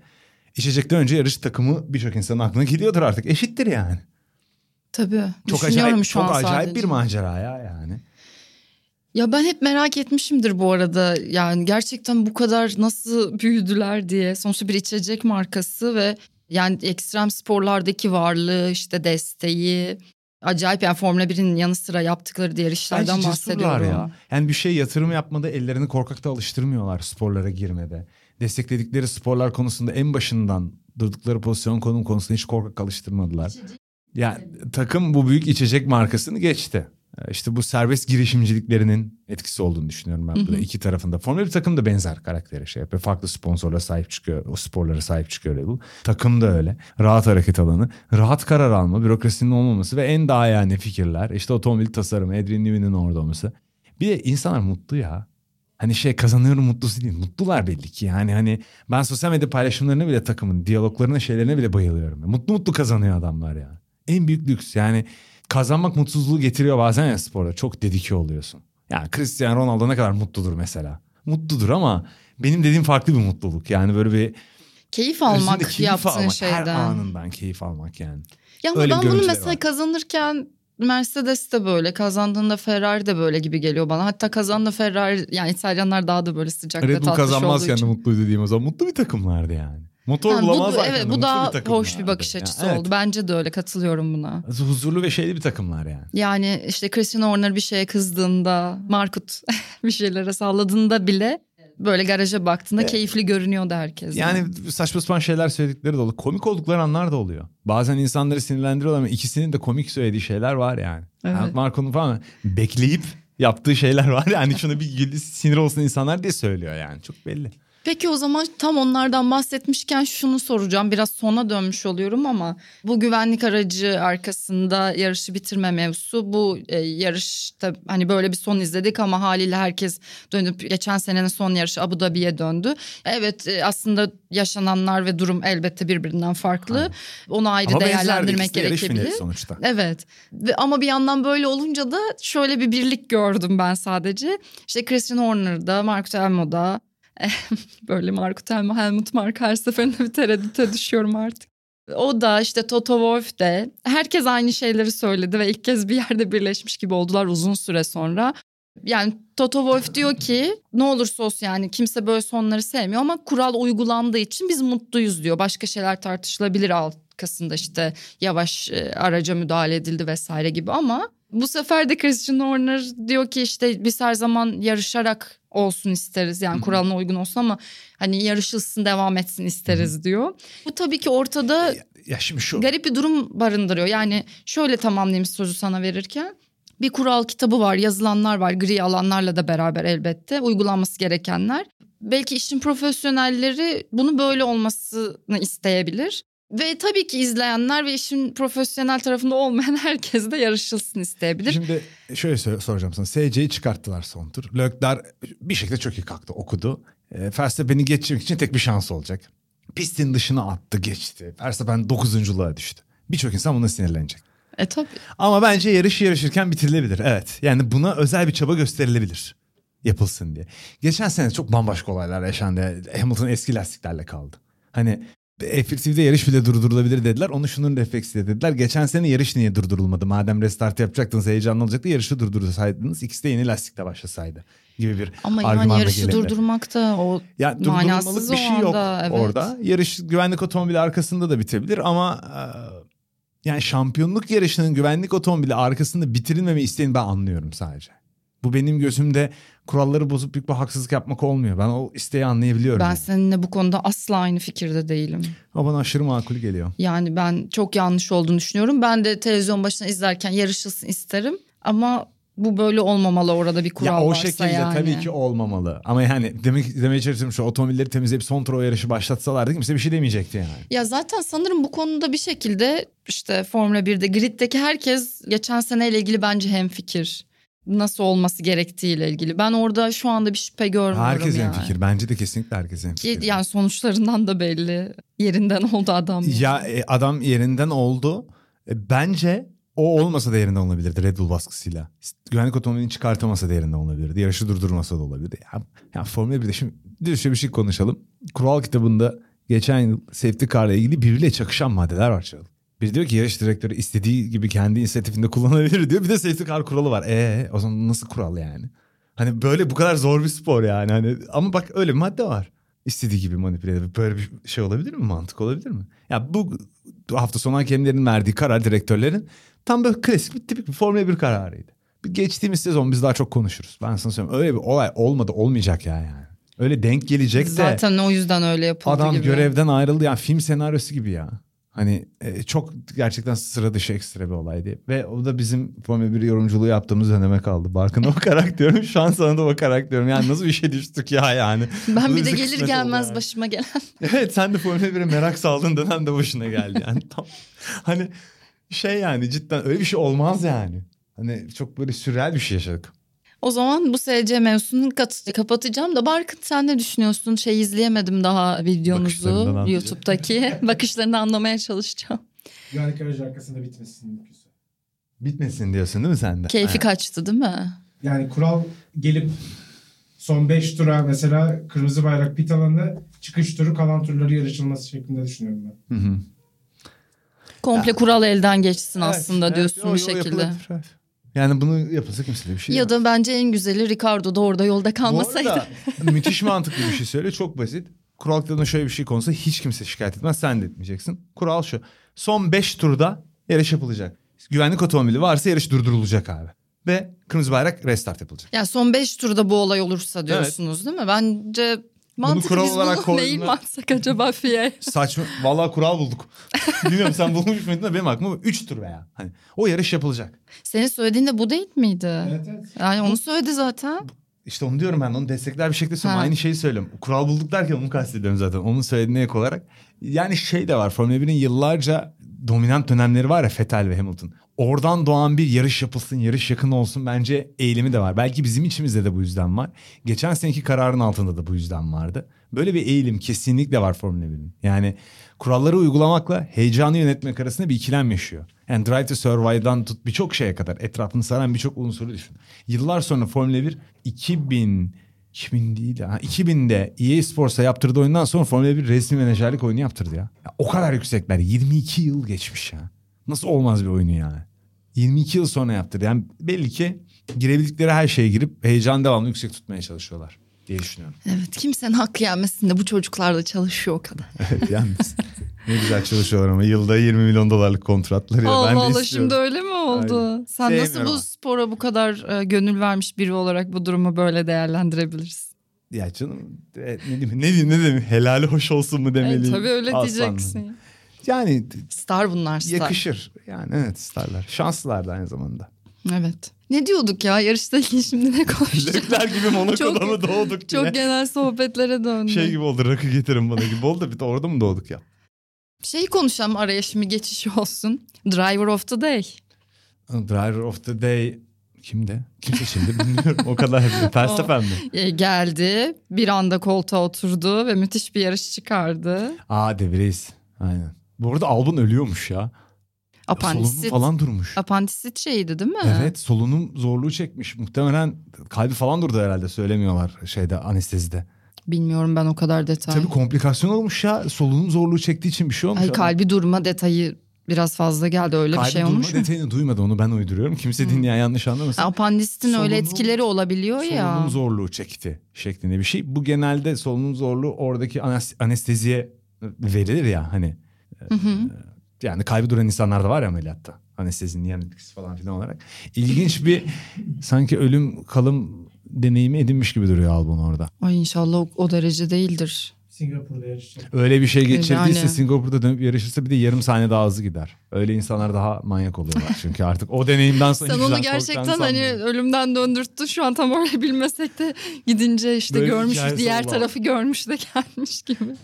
içecekten önce yarış takımı birçok insanın aklına geliyordur artık. Eşittir yani. Tabii. Çok acayip, şu çok an acayip sadece. bir macera ya yani. Ya ben hep merak etmişimdir bu arada. Yani gerçekten bu kadar nasıl büyüdüler diye. Sonuçta bir içecek markası ve yani ekstrem sporlardaki varlığı işte desteği acayip yani Formula 1'in yanı sıra yaptıkları diğer işlerden Bence bahsediyorum. ya. Yani bir şey yatırım yapmada ellerini korkakta alıştırmıyorlar sporlara girmede. Destekledikleri sporlar konusunda en başından durdukları pozisyon konum konusunda hiç korkak alıştırmadılar. Yani takım bu büyük içecek markasını geçti. Ee, İşte bu serbest girişimciliklerinin etkisi olduğunu düşünüyorum ben burada iki tarafında. Formula 1 takım da benzer karaktere şey yapıyor. Farklı sponsorlara sahip çıkıyor. O sporlara sahip çıkıyor Red Bull. Takım da öyle. Rahat hareket alanı, rahat karar alma, bürokrasinin olmaması ve en daha yani fikirler. İşte otomobil tasarımı, Adrian Newey'nin orada olması. Bir de insanlar mutlu ya. Hani şey kazanıyorum mutlusu değil. Mutlular belli ki. Yani hani ben sosyal medya paylaşımlarına bile takımın, diyaloglarına, şeylerine bile bayılıyorum. Mutlu mutlu kazanıyor adamlar ya. En büyük lüks yani kazanmak mutsuzluğu getiriyor bazen ya sporda. Çok dedike oluyorsun. Yani Cristiano Ronaldo ne kadar mutludur mesela. Mutludur ama benim dediğim farklı bir mutluluk. Yani böyle bir Keyif almak keyif yaptığın almak, Her şeyden. anından keyif almak yani. Ya ama Öyle ben bunu mesela var. kazanırken Mercedes de böyle kazandığında Ferrari de böyle gibi geliyor bana. Hatta kazandığında Ferrari yani İtalyanlar daha da böyle sıcak ve Red Bull tatlış olduğu kazanmazken de için. mutluydu diyeyim o zaman. Mutlu bir takımlardı yani. Motor Ha, bu, bulamazlarken evet de bu mutlu daha bir hoş bir bakış Yani açısı evet. oldu. Bence de öyle katılıyorum buna. Huzurlu ve şeyli bir takımlar yani. Yani işte Christian Horner bir şeye kızdığında, Markut bir şeylere salladığında bile böyle garaja baktığında keyifli görünüyordu herkes. Yani saçma sapan şeyler söyledikleri de oluyor. Komik oldukları anlar da oluyor. Bazen insanları sinirlendiriyorlar ama ikisinin de komik söylediği şeyler var yani. Evet. Marko'nun falan bekleyip yaptığı şeyler var. Yani şunu bir sinir olsun insanlar diye söylüyor yani. Çok belli. Peki o zaman tam onlardan bahsetmişken şunu soracağım. Biraz sona dönmüş oluyorum ama bu güvenlik aracı arkasında yarışı bitirme mevzusu bu e, yarışta hani böyle bir son izledik ama haliyle herkes dönüp geçen senenin son yarışı Abu Dhabi'ye döndü. Evet e, aslında yaşananlar ve durum elbette birbirinden farklı. Aynen. Onu ayrı Ama değerlendirmek gerekebilir. sonuçta. Evet Ve, ama bir yandan böyle olunca da şöyle bir birlik gördüm ben sadece. İşte Christian Horner'da, Marcus Elmo'da böyle Marcus Elmo, Helmut Mark her seferinde bir tereddüte düşüyorum artık. O da işte Toto Wolff de herkes aynı şeyleri söyledi ve ilk kez bir yerde birleşmiş gibi oldular uzun süre sonra. Yani Toto Wolff diyor ki ne olursa olsun yani kimse böyle sonları sevmiyor ama kural uygulandığı için biz mutluyuz diyor. Başka şeyler tartışılabilir arkasında işte yavaş e, araca müdahale edildi vesaire gibi ama bu sefer de Christian Horner diyor ki işte biz her zaman yarışarak olsun isteriz yani kuralına uygun olsun ama hani yarışılsın devam etsin isteriz diyor. Bu tabii ki ortada Ya şimdi şu. garip bir durum barındırıyor. Yani şöyle tamamlayayım sözü sana verirken. Bir kural kitabı var, yazılanlar var, gri alanlarla da beraber elbette uygulanması gerekenler. Belki işin profesyonelleri bunu böyle olmasını isteyebilir. Ve tabii ki izleyenler ve işin profesyonel tarafında olmayan herkes de yarışılsın isteyebilir. Şimdi şöyle sor- soracağım sana. SC'yi çıkarttılar son tur. Lökler bir şekilde çok iyi kalktı okudu. E, Verstappen'i geçmek için tek bir şansı olacak. Pistin dışına attı geçti. Verstappen dokuzunculuğa düştü. Birçok insan buna sinirlenecek. E tabii. Ama bence yarış yarışırken bitirilebilir. Evet. Yani buna özel bir çaba gösterilebilir. Yapılsın diye. Geçen sene çok bambaşka olaylar yaşandı. Hamilton eski lastiklerle kaldı. Hani F1 TV'de yarış bile durdurulabilir dediler. Onu şunun refleksi dediler. Geçen sene yarış niye durdurulmadı? Madem restart yapacaktınız heyecanlı olacaktı yarışı durdursaydınız. İkisi de yeni lastikle başlasaydı gibi bir Ama yani yarışı gelindi. durdurmak da o Ya manasız bir şey yok anda, evet. orada. Yarış güvenlik otomobili arkasında da bitebilir ama e, yani şampiyonluk yarışının güvenlik otomobili arkasında bitirilmeme isteğini ben anlıyorum sadece. Bu benim gözümde kuralları bozup büyük bir haksızlık yapmak olmuyor. Ben o isteği anlayabiliyorum. Ben yani. seninle bu konuda asla aynı fikirde değilim. O bana aşırı makul geliyor. Yani ben çok yanlış olduğunu düşünüyorum. Ben de televizyon başına izlerken yarışılsın isterim. Ama bu böyle olmamalı orada bir kural ya o varsa şekilde yani. tabii ki olmamalı. Ama yani demek demeye çalışıyorum şu otomobilleri temizleyip son tur o yarışı başlatsalardı kimse bir şey demeyecekti yani. Ya zaten sanırım bu konuda bir şekilde işte Formula 1'de griddeki herkes geçen seneyle ilgili bence hemfikir. Nasıl olması gerektiğiyle ilgili. Ben orada şu anda bir şüphe görmüyorum Herkes yani. fikir. Bence de kesinlikle herkes Ki fikir. yani sonuçlarından da belli. Yerinden oldu adam. Ya e, adam yerinden oldu. E, bence o olmasa da yerinden olabilirdi Red Bull baskısıyla. Güvenlik otomobilini çıkartamasa da yerinden olabilirdi. Yarışı durdurmasa da olabilirdi. Ya, ya Formula 1'de şimdi şöyle bir şey konuşalım. Kural kitabında geçen yıl safety car ile ilgili birbiriyle çakışan maddeler var Çağıl. Bir diyor ki yarış direktörü istediği gibi kendi inisiyatifinde kullanabilir diyor. Bir de safety car kuralı var. E o zaman nasıl kural yani? Hani böyle bu kadar zor bir spor yani. Hani ama bak öyle bir madde var. İstediği gibi manipüle edebilir. Böyle bir şey olabilir mi? Mantık olabilir mi? Ya bu hafta sonu hakemlerin verdiği karar direktörlerin tam böyle klasik bir tipik bir Formula 1 kararıydı. Bir geçtiğimiz sezon biz daha çok konuşuruz. Ben sana söyleyeyim öyle bir olay olmadı olmayacak ya yani. Öyle denk gelecek de Zaten o yüzden öyle yapıldı adam gibi. görevden ayrıldı yani film senaryosu gibi ya. Hani e, çok gerçekten sıra dışı ekstra bir olaydı. Ve o da bizim Formula 1 yorumculuğu yaptığımız döneme kaldı. Barkın'a bakarak diyorum. Şu an sana da bakarak diyorum. Yani nasıl bir şey düştük ya yani. Ben bir de gelir gelmez yani. başıma gelen. Evet sen de Formula 1'e merak saldığın dönem de başına geldi yani. Tam, hani şey yani cidden öyle bir şey olmaz yani. Hani çok böyle sürreal bir şey yaşadık. O zaman bu SC mevzusunu kat- kapatacağım da Barkın sen ne düşünüyorsun? Şey izleyemedim daha videonuzu. YouTube'daki. Bakışlarını anlamaya çalışacağım. Güvenlik aracı arkasında bitmesin mümkünse. Bitmesin diyorsun değil mi sen de? Keyfi Aynen. kaçtı değil mi? Yani kural gelip son 5 tura mesela kırmızı bayrak pit alanı çıkış turu kalan turları yarışılması şeklinde düşünüyorum ben. Hı hı. Komple kural elden geçsin Evet, aslında evet, diyorsun o- bu şekilde. evet. Yani bunu yapılsa kimse de bir şey Ya da bence en güzeli Ricardo da orada yolda Bu kalmasaydı. arada müthiş mantıklı bir şey söyle. Çok basit. Kural kitabında şöyle bir şey konusunda hiç kimse şikayet etmez. Sen de etmeyeceksin. Kural şu. Son 5 turda yarış yapılacak. Güvenlik otomobili varsa yarış durdurulacak abi. Ve kırmızı bayrak restart yapılacak. Yani son 5 turda bu olay olursa diyorsunuz değil mi? Bence Mantıklı kural biz olarak bunu koyduğunda- mail mi atsak acaba FIA'ya? Saçma. Vallahi kural bulduk. Bilmiyorum sen bulmuş muydun da benim aklıma 3 tur veya. Hani o yarış yapılacak. Senin söylediğin de bu değil miydi? Evet evet. Yani onu söyledi zaten. İşte onu diyorum ben onu destekler bir şekilde söylüyorum. Aynı şeyi söylüyorum. Kural bulduk derken onu kastediyorum zaten. Onun söylediğine ek olarak. Yani şey de var Formula 1'in yıllarca dominant dönemleri var ya Vettel ve Hamilton. Oradan doğan bir yarış yapılsın, yarış yakın olsun bence eğilimi de var. Belki bizim içimizde de bu yüzden var. Geçen seneki kararın altında da bu yüzden vardı. Böyle bir eğilim kesinlikle var Formula 1'in. Yani kuralları uygulamakla heyecanı yönetmek arasında bir ikilem yaşıyor. Yani Drive to Survive'dan tut birçok şeye kadar etrafını saran birçok unsuru düşün. Yıllar sonra Formula 1 2000 2000 değil ha 2000'de EA Sports'a yaptırdığı oyundan sonra Formula 1 resmi menajerlik oyunu yaptırdı ya. ya. O kadar yüksekler. 22 yıl geçmiş ya. Nasıl olmaz bir oyunu yani. 22 yıl sonra yaptırdı. Yani belli ki girebildikleri her şeye girip heyecan devamlı yüksek tutmaya çalışıyorlar diye düşünüyorum. Evet kimsenin hakkı yenmesin de bu çocuklar da çalışıyor o kadar. Evet yalnız. ne güzel çalışıyorlar ama yılda 20 milyon dolarlık kontratları. ya. Allah ben de Allah istiyorum. şimdi öyle mi oldu? Aynen. Sen nasıl Sevmiyorum bu ama. spora bu kadar e, gönül vermiş biri olarak bu durumu böyle değerlendirebilirsin? Ya canım e, ne diyeyim ne diyeyim ne diyeyim helali hoş olsun mu E, demeliyim. tabii öyle Aslan. diyeceksin. Yani Star bunlar star. yakışır. Yani evet starlar. Şanslılar da aynı zamanda. Evet. Ne diyorduk ya yarışta ilgili şimdi ne konuştuk? Zevkler gibi Monaco'da Çok- mı doğduk Çok yine? genel sohbetlere döndü. Şey gibi oldu rakı getirin bana gibi oldu da bir de orada mı doğduk ya? Şeyi konuşalım araya şimdi geçiş olsun. Driver of the Day. Driver of the Day kimde? Kimse şimdi bilmiyorum o kadar. Verstappen mi? E, geldi bir anda koltuğa oturdu ve müthiş bir yarış çıkardı. Aa De Vries. Aynen. Bu arada Albon ölüyormuş ya. Solunum Apandisit, falan durmuş. apandisit şeydi değil mi? Evet solunum zorluğu çekmiş. Muhtemelen kalbi falan durdu herhalde söylemiyorlar şeyde anestezide. Bilmiyorum ben o kadar detay. Tabii komplikasyon olmuş ya. Solunum zorluğu çektiği için bir şey olmuş. Ay, ama. kalbi durma detayı biraz fazla geldi öyle Kalbi bir şey durma olmuş mu? detayını duymadı onu ben uyduruyorum. Kimse dinleyen yanlış anlamasın. Apandisitin öyle Solunum- etkileri olabiliyor ya. solunum zorluğu çekti şeklinde bir şey. Bu genelde solunum zorluğu oradaki anes- anesteziye verilir ya hani. Hı hı. Yani kalbi duran insanlar da var ya ameliyatta. Anestezinin yan etkisi falan filan olarak. İlginç bir sanki ölüm kalım deneyimi edinmiş gibi duruyor Albon orada. Ay inşallah o, o derece değildir. Singapur'da yarışacak. Öyle bir şey geçirdiyse Yani. Singapur'da dönüp yarışırsa bir de yarım saniye daha hızlı gider. Öyle insanlar daha manyak oluyorlar. Çünkü artık o deneyimden sonra Sen onu gerçekten hani ölümden döndürttün. Şu an tam öyle bilmesek de gidince işte Böyle görmüş diğer olan. tarafı görmüş de gelmiş gibi.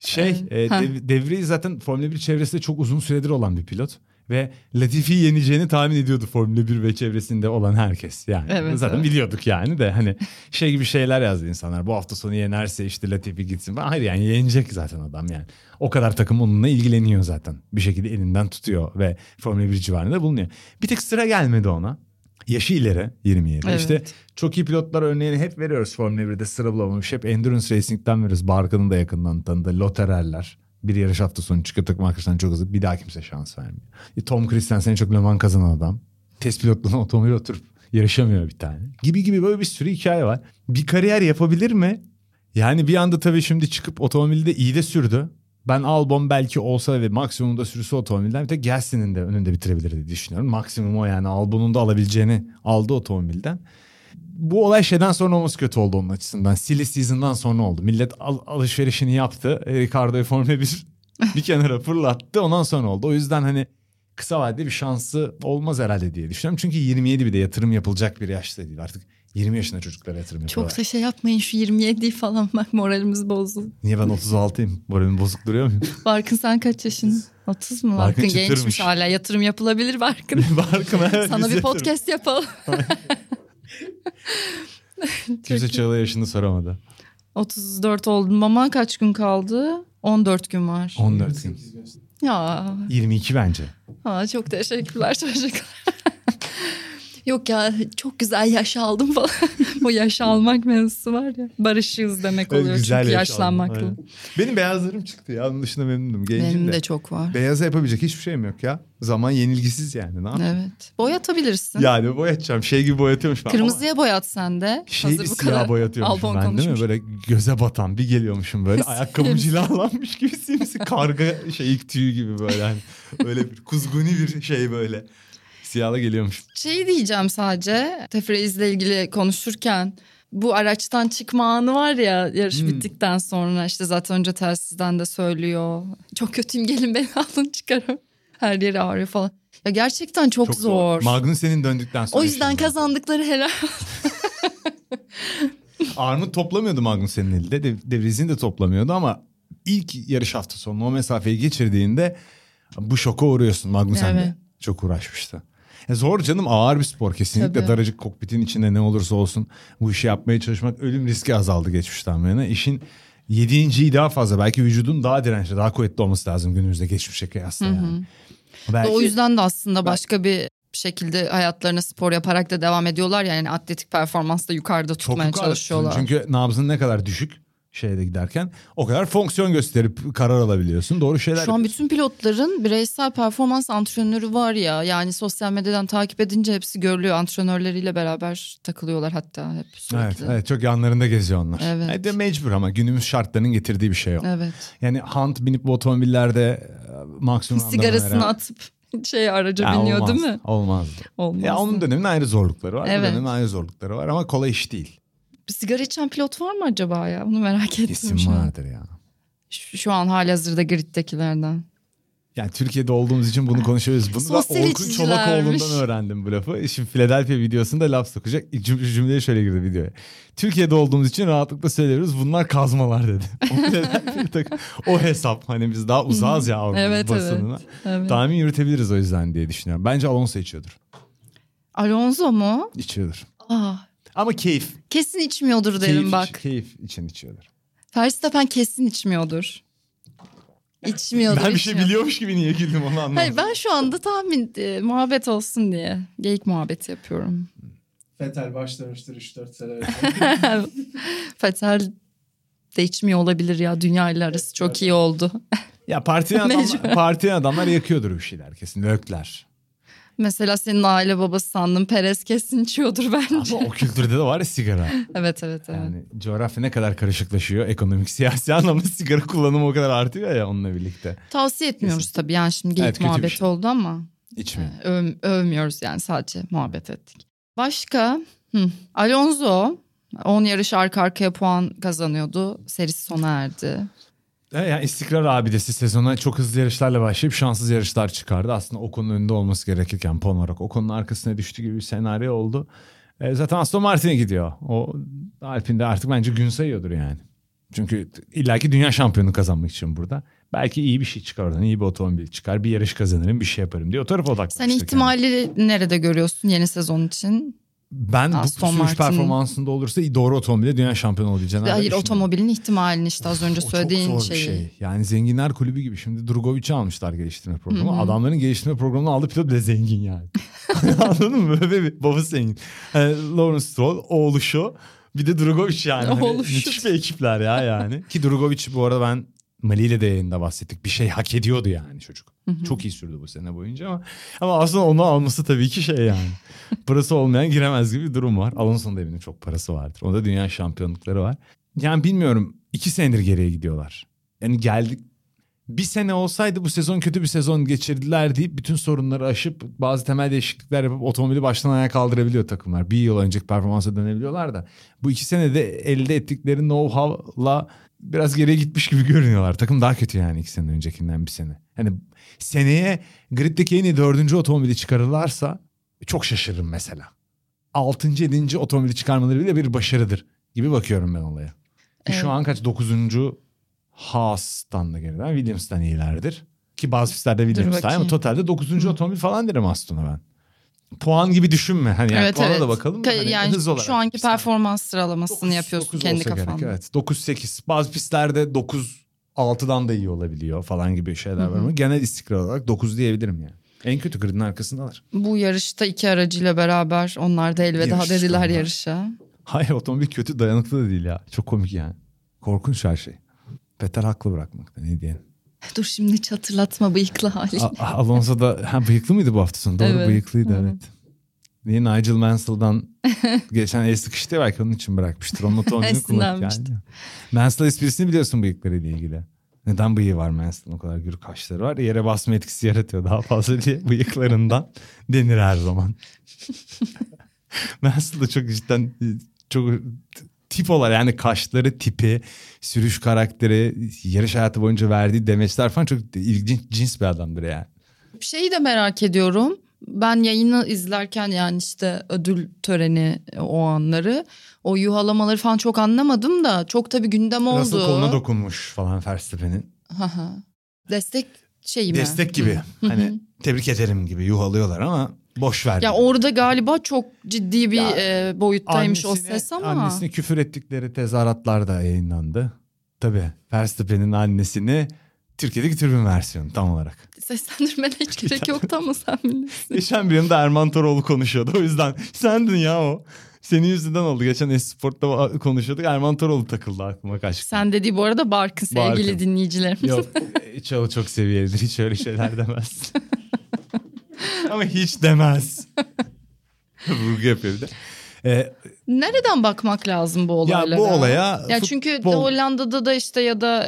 Şey, e, Ha. Dev- Devri zaten Formula 1 çevresinde çok uzun süredir olan bir pilot. Ve Latifi'yi yeneceğini tahmin ediyordu Formula 1 ve çevresinde olan herkes. Yani Evet, zaten evet. biliyorduk yani de hani şey gibi şeyler yazdı insanlar. Bu hafta sonu yenerse işte Latifi gitsin falan. Hayır yani yenecek zaten adam yani. O kadar takım onunla ilgileniyor zaten. Bir şekilde elinden tutuyor ve Formula 1 civarında bulunuyor. Bir tek sıra gelmedi ona. Yaşı ileri 27. Evet. İşte çok iyi pilotlar örneğini hep veriyoruz Formula 1'de sıra bulamamış. Hep Endurance Racing'den veriyoruz. Barkan'ın da yakından tanıdığı Lottererler. Bir yarış hafta sonu çıkıyor takım arkadaşlarına çok hızlı. Bir daha kimse şans vermiyor. E, Tom Christensen en çok Le Mans kazanan adam. Test pilotluğuna otomobil oturup yarışamıyor bir tane. Gibi gibi böyle bir sürü hikaye var. Bir kariyer yapabilir mi? Yani bir anda tabii şimdi çıkıp otomobilde iyi de sürdü. Ben Albon belki olsa ve maksimumda sürüsü otomobilden bir tek Gasly'nin de önünde bitirebilir diye düşünüyorum. Maksimum o yani Albon'un da alabileceğini aldı otomobilden. Bu olay şeyden sonra olması kötü oldu onun açısından. Silly season'dan sonra oldu. Millet al- alışverişini yaptı. E, Ricardo'yu Formula 1 bir kenara fırlattı. Ondan sonra oldu. O yüzden hani kısa vadede bir şansı olmaz herhalde diye düşünüyorum. Çünkü 27 bir de yatırım yapılacak bir yaşta değil. Artık 20 yaşında çocuklara yatırım yapıyorlar. Çok da şey yapmayın şu 27 falan bak moralimiz bozuldu. Niye ben 36'yım? Moralim bozuk duruyor muyum? Barkın sen kaç yaşın? 30 mu? Barkın Barkın, gençmiş çıtırmış. hala yatırım yapılabilir Barkın. Barkın evet. Sana bir yatırım. podcast yapalım. Kimse Çağla yaşını soramadı. 34 oldum ama kaç gün kaldı? 14 gün var. 14 gün. 28 gün. Ya 22 bence. Aa, çok teşekkürler çocuklar. Yok ya çok güzel yaş aldım falan. Bu yaş almak mevzusu var ya. Barışığız demek oluyor çünkü yaş yaşlanmakla. aldım. Benim beyazlarım çıktı ya. Onun dışında memnunum. Gencim Benim de. de çok var. Beyaza yapabilecek hiçbir şeyim yok ya. Zaman yenilgisiz yani. Ne yapayım? Evet. Boyatabilirsin. Yani boyatacağım. Şey gibi boyatıyormuş. ben. Kırmızıya boyat sen de. Ama şey Hazır bir siyah boyatıyormuşum ben değil mi? konuşmuş. Böyle göze batan bir geliyormuşum böyle. Ayakkabım cilalanmış gibi simsi karga şey tüyü gibi böyle. Hani öyle bir kuzguni bir şey böyle. Siyahla geliyormuş. Şey diyeceğim sadece. Tefreizle ilgili konuşurken bu araçtan çıkma anı var ya yarış Hmm. bittikten sonra işte zaten önce telsizden de söylüyor. Çok kötüyüm gelin beni alın çıkarım. Her yeri ağrıyor falan. Ya gerçekten çok, zor. Magnussen'in döndükten sonra. O yüzden kazandıkları helal. Arnold toplamıyordu Magnussen'in elde. De, De Vries'in de toplamıyordu ama ilk yarış hafta sonu o mesafeyi geçirdiğinde bu şoka uğruyorsun. Magnussen Evet. çok uğraşmıştı. Ya zor canım ağır bir spor kesinlikle Tabii. daracık kokpitin içinde ne olursa olsun bu işi yapmaya çalışmak ölüm riski azaldı geçmişten bu yana. İşin yediğinciyi daha fazla belki vücudun daha dirençli daha kuvvetli olması lazım günümüzde geçmişe kıyasla yani. Belki, O yüzden de aslında başka bir şekilde hayatlarına spor yaparak da devam ediyorlar. Yani atletik performansla yukarıda çok tutmaya yukarı. çalışıyorlar. Çünkü nabzın ne kadar düşük şeyde giderken o kadar fonksiyon gösterip karar alabiliyorsun. Doğru şeyler Şu an bütün pilotların bireysel performans antrenörü var ya. Yani sosyal medyadan takip edince hepsi görülüyor. Antrenörleriyle beraber takılıyorlar hatta hep sürekli. Evet, evet çok yanlarında geziyor onlar. Evet. Evet. de mecbur ama günümüz şartlarının getirdiği bir şey o. Evet. Yani Hunt binip bu otomobillerde e, maksimum Sigarasını anlamına- atıp şey araca Ya biniyor olmaz, değil mi? Olmazdı. Olmaz. Ya onun dönemin ayrı zorlukları var. Evet. Dönemin ayrı zorlukları var ama kolay iş değil. Bir sigara içen pilot var mı acaba ya? Bunu merak ettim Kesin vardır ya. Şu, şu an halihazırda griddekilerden. Yani Türkiye'de olduğumuz için bunu konuşuyoruz. Bunu da Orkun. Çolakoğlu'ndan öğrendim bu lafı. Şimdi Philadelphia videosunda laf sokacak. Cüm- cümleye şöyle girdi videoya. Türkiye'de olduğumuz için rahatlıkla söylüyoruz. Bunlar kazmalar dedi. O, hesap. Hani biz daha uzağız ya Evet, basınına. Evet. Tahmin yürütebiliriz o yüzden diye düşünüyorum. Bence Alonso içiyordur. Alonso mu? İçiyordur. Aa, Ama keyif. kesin içmiyordur derim keyif, bak. Keyif için içiyordur. Verstappen kesin içmiyordur. İçmiyordur. Ben bir şey biliyormuş gibi niye güldüm onu anlamadım. Hayır ben şu anda tahmin e, muhabbet olsun diye geyik muhabbeti yapıyorum. Fetel başlamıştır 3-4 sene önce. Fetel de içmiyor olabilir ya dünya ile arası çok iyi oldu. Ya partiyen Mecbur. adamlar, partiyen adamlar yakıyordur bir şeyler kesin. Lökler. Mesela senin aile babası sandım Perez kesin içiyordur bence. Ama o kültürde de var ya sigara. evet evet evet. Yani coğrafya ne kadar karışıklaşıyor ekonomik siyasi anlamda sigara kullanımı o kadar artıyor ya onunla birlikte. Tavsiye etmiyoruz tabii yani şimdi geyik Evet, muhabbeti şey. oldu ama İçmeyin. öv- övmüyoruz yani sadece muhabbet ettik. Başka Hı. Alonso 10 yarış arka arkaya puan kazanıyordu. Serisi sona erdi. Evet, yani istikrar abidesi sezona çok hızlı yarışlarla başlayıp şanssız yarışlar çıkardı. Aslında Ocon'un önünde olması gerekirken puan olarak Ocon'un arkasına düştü gibi bir senaryo oldu. E, zaten Aston Martin'e gidiyor. O Alpine'de artık bence gün sayıyordur yani. Çünkü illaki dünya şampiyonu kazanmak için burada. Belki iyi bir şey çıkar oradan. iyi bir otomobil çıkar. Bir yarış kazanırım bir şey yaparım diye o tarafa odaklanmıştır. Sen ihtimali nerede görüyorsun yeni sezon için? Ben Aston bu sürüş Martin- performansında olursa doğru otomobile dünya şampiyonu olabileceğini Hayır otomobilin ihtimalini işte az önce O çok söylediğin zor bir şeyi. şey. Yani zenginler kulübü gibi. Şimdi Drogovic'i almışlar geliştirme programı. Hı hı. Adamların geliştirme programını aldı pilot bile zengin yani. Anladın mı? Böyle bir babası zengin. Yani Lawrence Stroll, oğlu şu. Bir de Drogovic yani. Hani müthiş bir ekipler ya yani. Ki Drogovic bu arada ben Mali ile de yayında bahsettik. Bir şey hak ediyordu yani çocuk. Çok iyi sürdü bu sene boyunca ama ama aslında onu alması tabii ki şey yani. Parası olmayan giremez gibi bir durum var. Alonso'nun da eminim çok parası vardır. Onda dünya şampiyonlukları var. Yani bilmiyorum iki senedir geriye gidiyorlar. Yani geldik bir sene olsaydı bu sezon kötü bir sezon geçirdiler deyip bütün sorunları aşıp bazı temel değişiklikler yapıp otomobili baştan ayağa kaldırabiliyor takımlar. Bir yıl önceki performansa dönebiliyorlar da bu iki senede elde ettikleri know-how'la biraz geriye gitmiş gibi görünüyorlar. Takım daha kötü yani iki sene öncekinden bir sene. Hani seneye griddeki en iyi dördüncü otomobili çıkarırlarsa çok şaşırırım mesela. Altıncı, yedinci otomobili çıkarmaları bile bir başarıdır gibi bakıyorum ben olaya. Evet. Şu an kaç? Dokuzuncu Haas'tan da geriden Williams'tan iyilerdir. Ki bazı pistlerde Williams'tan ama totalde dokuzuncu otomobil falan derim Aston'a ben. Puan gibi düşünme. Hani yani evet puana evet. da bakalım. Ka- Hani yani hız olarak şu anki performans sıralamasını Dokuz- yapıyorsun dokuz kendi olsa gerek, kafanda. evet. 9-8. Bazı pistlerde 9 6'dan da iyi olabiliyor falan gibi şeyler var Hı hı. ama genel istikrar olarak 9 diyebilirim yani. En kötü gridin arkasındalar. Bu yarışta iki aracıyla beraber onlar da elveda Yarış dediler onlar. yarışa. Hayır otomobil kötü dayanıklı da değil ya. Çok komik yani. Korkunç her şey. Peter haklı bırakmakta ne diyelim. Dur şimdi hiç hatırlatma bıyıklı hali. Alonso da ha, bıyıklı mıydı bu hafta sonu? Doğru Evet. bıyıklıydı Hı. evet. Niye Nigel Mansell'dan geçen el sıkıştı ya, belki onun için bırakmıştır. Onun otomobilini kullanıp geldi. Mansell esprisini biliyorsun bıyıklarıyla ilgili. Neden bıyığı var Mansell'ın o kadar gür kaşları var. Yere basma etkisi yaratıyor daha fazla diye bıyıklarından denir her zaman. Mansell da çok cidden çok tip olarak yani kaşları tipi, sürüş karakteri, yarış hayatı boyunca verdiği demeçler falan çok ilginç cins bir adamdır yani. Şeyi de merak ediyorum. Ben yayını izlerken yani işte ödül töreni o anları o yuhalamaları falan çok anlamadım da çok tabii gündem oldu. Russell koluna dokunmuş falan Verstappen'in. Destek şeyi mi? Destek gibi. Hı. Hani tebrik ederim gibi yuhalıyorlar ama boş ver. Ya orada galiba çok ciddi bir Ya, e, boyuttaymış o Annesine- ses ama. Annesine küfür ettikleri tezahüratlar da yayınlandı. Tabii Verstappen'in annesini Türkiye'deki tribün versiyonu tam olarak. Seslendirmene hiç gerek yoktu ama sen bilirsin. Geçen bölümde Erman Toroğlu konuşuyordu. O yüzden sendin ya o. Senin yüzünden oldu. Geçen Esport'ta konuşuyorduk. Erman Toroğlu takıldı aklıma kaç. Sen dediği bu arada Barkın sevgili Barkın. dinleyicilerimiz. Yok Çağıl çok seviyelidir. Hiç öyle şeyler demez. Ama hiç demez. Vurgu yapıyor bir de. Ee, Nereden bakmak lazım bu olaylara? ya bu olaya Ya çünkü futbol- Hollanda'da da işte ya da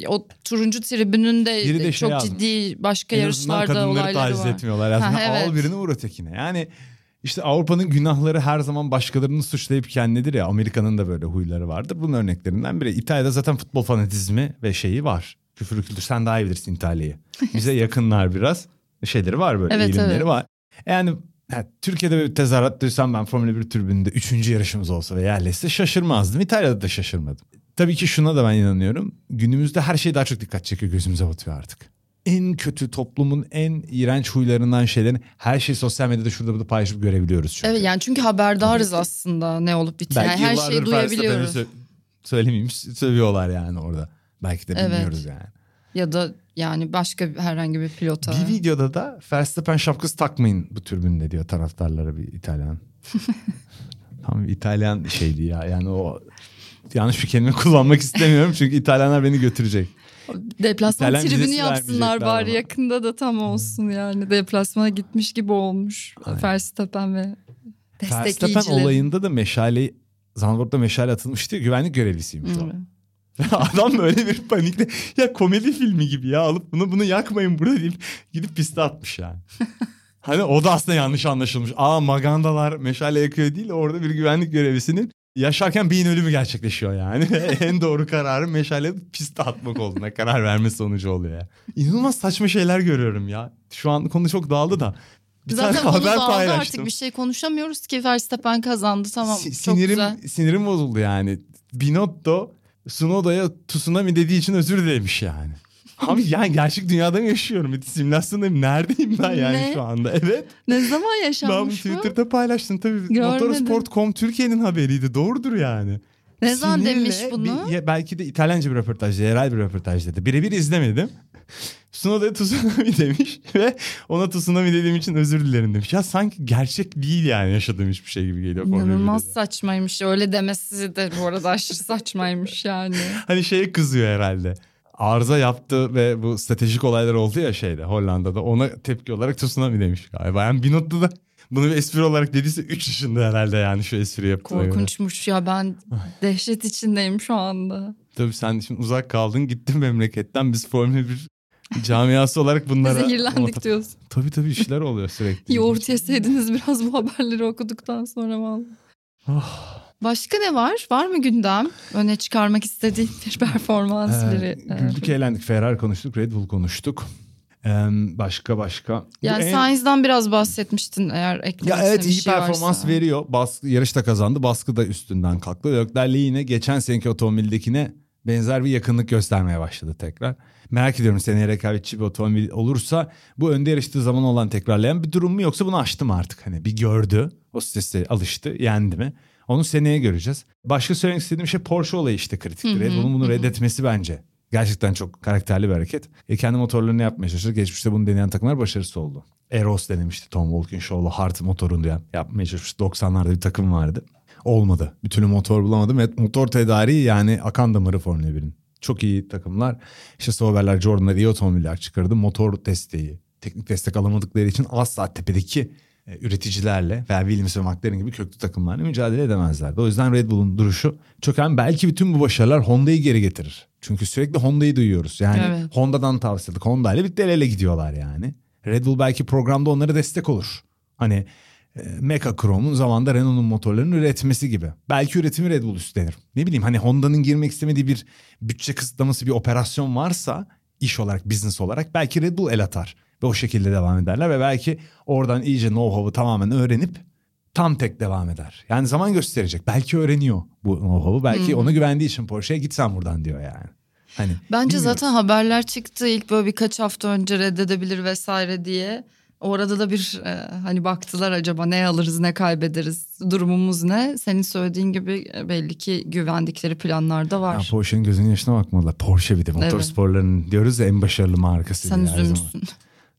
e, o turuncu tribününde Biri de şey çok yazmış. ciddi başka yarışlarda olayları taciz var. etmiyorlar. Aslında Ha, evet. al birini vur ötekine. Yani işte Avrupa'nın günahları her zaman başkalarını suçlayıp kendidir ya. Amerika'nın da böyle huyları vardır. Bunun örneklerinden biri. İtalya'da zaten futbol fanatizmi ve şeyi var. Küfür kültür sen daha iyi bilirsin İtalya'yı. Bize yakınlar biraz. Şeyleri var böyle Evet, eğilimleri evet. var. Yani Türkiye'de bir tezahürat duysam ben Formula 1 tribünde üçüncü yarışımız olsa ve yerleşse şaşırmazdım. İtalya'da da şaşırmadım. Tabii ki şuna da ben inanıyorum. Günümüzde her şey daha çok dikkat çekiyor gözümüze batıyor artık. En kötü toplumun en iğrenç huylarından şeylerin her şeyi sosyal medyada şurada burada paylaşıp görebiliyoruz çünkü. Evet yani çünkü haberdarız aslında ne olup bittiğini. Yani her şeyi duyabiliyoruz. Sö- söylemeyeyim sövüyorlar yani orada. Belki de Evet. bilmiyoruz yani. Ya da yani başka herhangi bir pilota. Bir videoda da Verstappen şapkası takmayın bu türbünde diyor taraftarlara bir İtalyan. Tam bir İtalyan şeydi ya yani o yanlış bir kelime kullanmak istemiyorum çünkü İtalyanlar beni götürecek. Deplasman İtalyan tribünü yapsınlar bari ama. yakında da tam olsun yani. Deplasmana gitmiş gibi olmuş. Verstappen ve Verstappen destekleyicileri. olayında da meşale Zandvoort'ta meşale atılmıştı güvenlik görevlisiymiş o. Adam böyle bir panikle ya komedi filmi gibi ya alıp bunu bunu yakmayın burada deyip gidip piste atmış yani. hani o da aslında yanlış anlaşılmış. Aa magandalar meşale yakıyor değil orada bir güvenlik görevlisinin yaşarken beyin ölümü gerçekleşiyor yani. en doğru kararı meşale piste atmak olduğuna karar verme sonucu oluyor ya. İnanılmaz saçma şeyler görüyorum ya. Şu an konu çok dağıldı da. Bir Zaten tane haber paylaştım. artık bir şey konuşamıyoruz ki Verstappen kazandı tamam çok sinirim, güzel. Sinirim bozuldu yani. Binotto Tsunoda'ya tsunami dediği için özür dilemiş yani. Abi yani gerçek dünyada mı yaşıyorum? Simülasyondayım. Neredeyim ben yani Ne? şu anda? Evet. Ne zaman Ben bunu yaşanmış bu? Twitter'da paylaştım tabii. Görmedim. Motorsport.com Türkiye'nin haberiydi. Doğrudur yani. Ne zaman demiş bunu? bir- belki de İtalyanca bir röportajda, yerel bir röportajda. Birebir izlemedim. Tsunoda'ya tsunami demiş ve ona tsunami dediğim için özür dilerim demiş. Ya sanki gerçek değil yani yaşadığım hiçbir şey gibi geliyor. İnanılmaz 1'de. saçmaymış. Öyle demesi de bu arada aşırı saçmaymış yani. Hani şeye kızıyor herhalde. Arıza yaptı ve bu stratejik olaylar oldu ya şeyde Hollanda'da. Ona tepki olarak tsunami demiş galiba. Yani Binotto da bunu bir espri olarak dediyse 3 yaşında herhalde yani şu espri yaptı. Korkunçmuş ya ben dehşet içindeyim şu anda. Tabii sen şimdi uzak kaldın gittin memleketten. Biz Formula 1 camiası olarak bunlara... Zehirlendik diyorsun. Tabii tabii işler oluyor sürekli. Yoğurt yeseydiniz biraz bu haberleri okuduktan sonra vallahi. Oh. Başka ne var? Var mı gündem? Öne çıkarmak istediğin bir performans Ee, biri. güldük eğlendik. Ferrari konuştuk. Red Bull konuştuk. Başka başka. Yani en- Sainz'dan biraz bahsetmiştin eğer eklemek Ya evet iyi şey performans varsa. veriyor. Baskı, yarışta kazandı. Baskı da üstünden kalktı. Leclerc yine geçen seneki otomobildekine benzer bir yakınlık göstermeye başladı tekrar. Merak ediyorum seneye rekabetçi bir otomobil olursa bu önde yarıştığı zaman olan tekrarlayan bir durum mu yoksa bunu aştı mı artık? Hani bir gördü. O strese alıştı. Yendi mi? Onu seneye göreceğiz. Başka söylemek istediğim şey Porsche olayı işte kritik. Hı hı, Red Bull'un bunu reddetmesi bence. Gerçekten çok karakterli bir hareket. E kendi motorlarını yapmaya çalışıyor. Geçmişte bunu deneyen takımlar başarısız oldu. Eros denemişti Tom Walkinshaw'la Hart motorunu ya- yapmaya çalışmıştı. 90'larda bir takım vardı. Olmadı. Bir türlü motor bulamadım. Ve motor tedariği yani akan damarı Formula 1'in. Çok iyi takımlar. İşte Sauber'ler, Jordan'lar iyi otomobiller çıkardı. Motor desteği, teknik destek alamadıkları için asla tepedeki üreticilerle veya Williams ve McLaren gibi köklü takımlarla mücadele edemezlerdi. O yüzden Red Bull'un duruşu önemli. Belki bütün bu başarılar Honda'yı geri getirir. Çünkü sürekli Honda'yı duyuyoruz. Yani Evet. Honda'dan tavsiyelik. Honda ile birlikte el ele gidiyorlar yani. Red Bull belki programda onlara destek olur. Hani e, Mecha Chrome'un zamanında Renault'un motorlarını üretmesi gibi. Belki üretimi Red Bull üstlenir. Ne bileyim hani Honda'nın girmek istemediği bir bütçe kısıtlaması bir operasyon varsa iş olarak, business olarak belki Red Bull el atar. Ve o şekilde devam ederler ve belki oradan iyice know-how'u tamamen öğrenip tam tek devam eder. Yani zaman gösterecek. Belki öğreniyor bu know-how'u. Belki ona güvendiği için Porsche'ye git sen buradan diyor yani. Hani Bence bilmiyoruz. zaten haberler çıktı ilk böyle birkaç hafta önce reddedebilir vesaire diye. Orada da bir e, hani baktılar acaba ne alırız ne kaybederiz durumumuz ne? Senin söylediğin gibi e, belli ki güvendikleri planlar da Ya var. Porsche'nin gözünün yaşına bakmalılar. Porsche bir de motorsporların diyoruz ya en başarılı markası. Sen üzülmüşsün.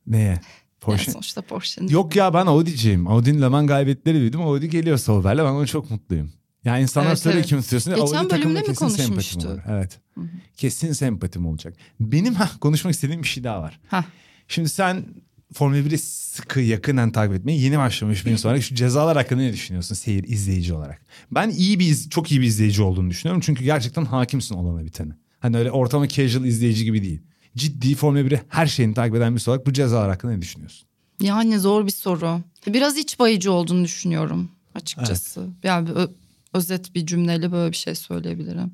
Neye? Porsche. Yani sonuçta Porsche'nin. Yok ya ben Audi'ciyim. Audi'nin Le Mans galibiyetleri büyüdüm. Audi geliyor Sauber'le ben ona çok mutluyum. Yani insanlar Evet, soruyor evet. kim tutuyorsun? Geçen Audi bölümde mi konuşmuştu? Evet. Kesin sempatim olacak. Benim ha, konuşmak istediğim bir şey daha var. Hah. Şimdi sen Formula 1'i sıkı yakından takip etmeye yeni başlamış bir insan olarak şu cezalar hakkında ne düşünüyorsun seyir izleyici olarak? Ben iyi bir çok iyi bir izleyici olduğunu düşünüyorum çünkü gerçekten hakimsin olana bitene. Hani öyle ortama casual izleyici gibi değil. Ciddi Formula 1'i her şeyini takip eden birisi olarak bu cezalar hakkında ne düşünüyorsun? Yani zor bir soru. Biraz iç bayıcı olduğunu düşünüyorum açıkçası. Yani bir ö- özet bir cümleyle böyle bir şey söyleyebilirim.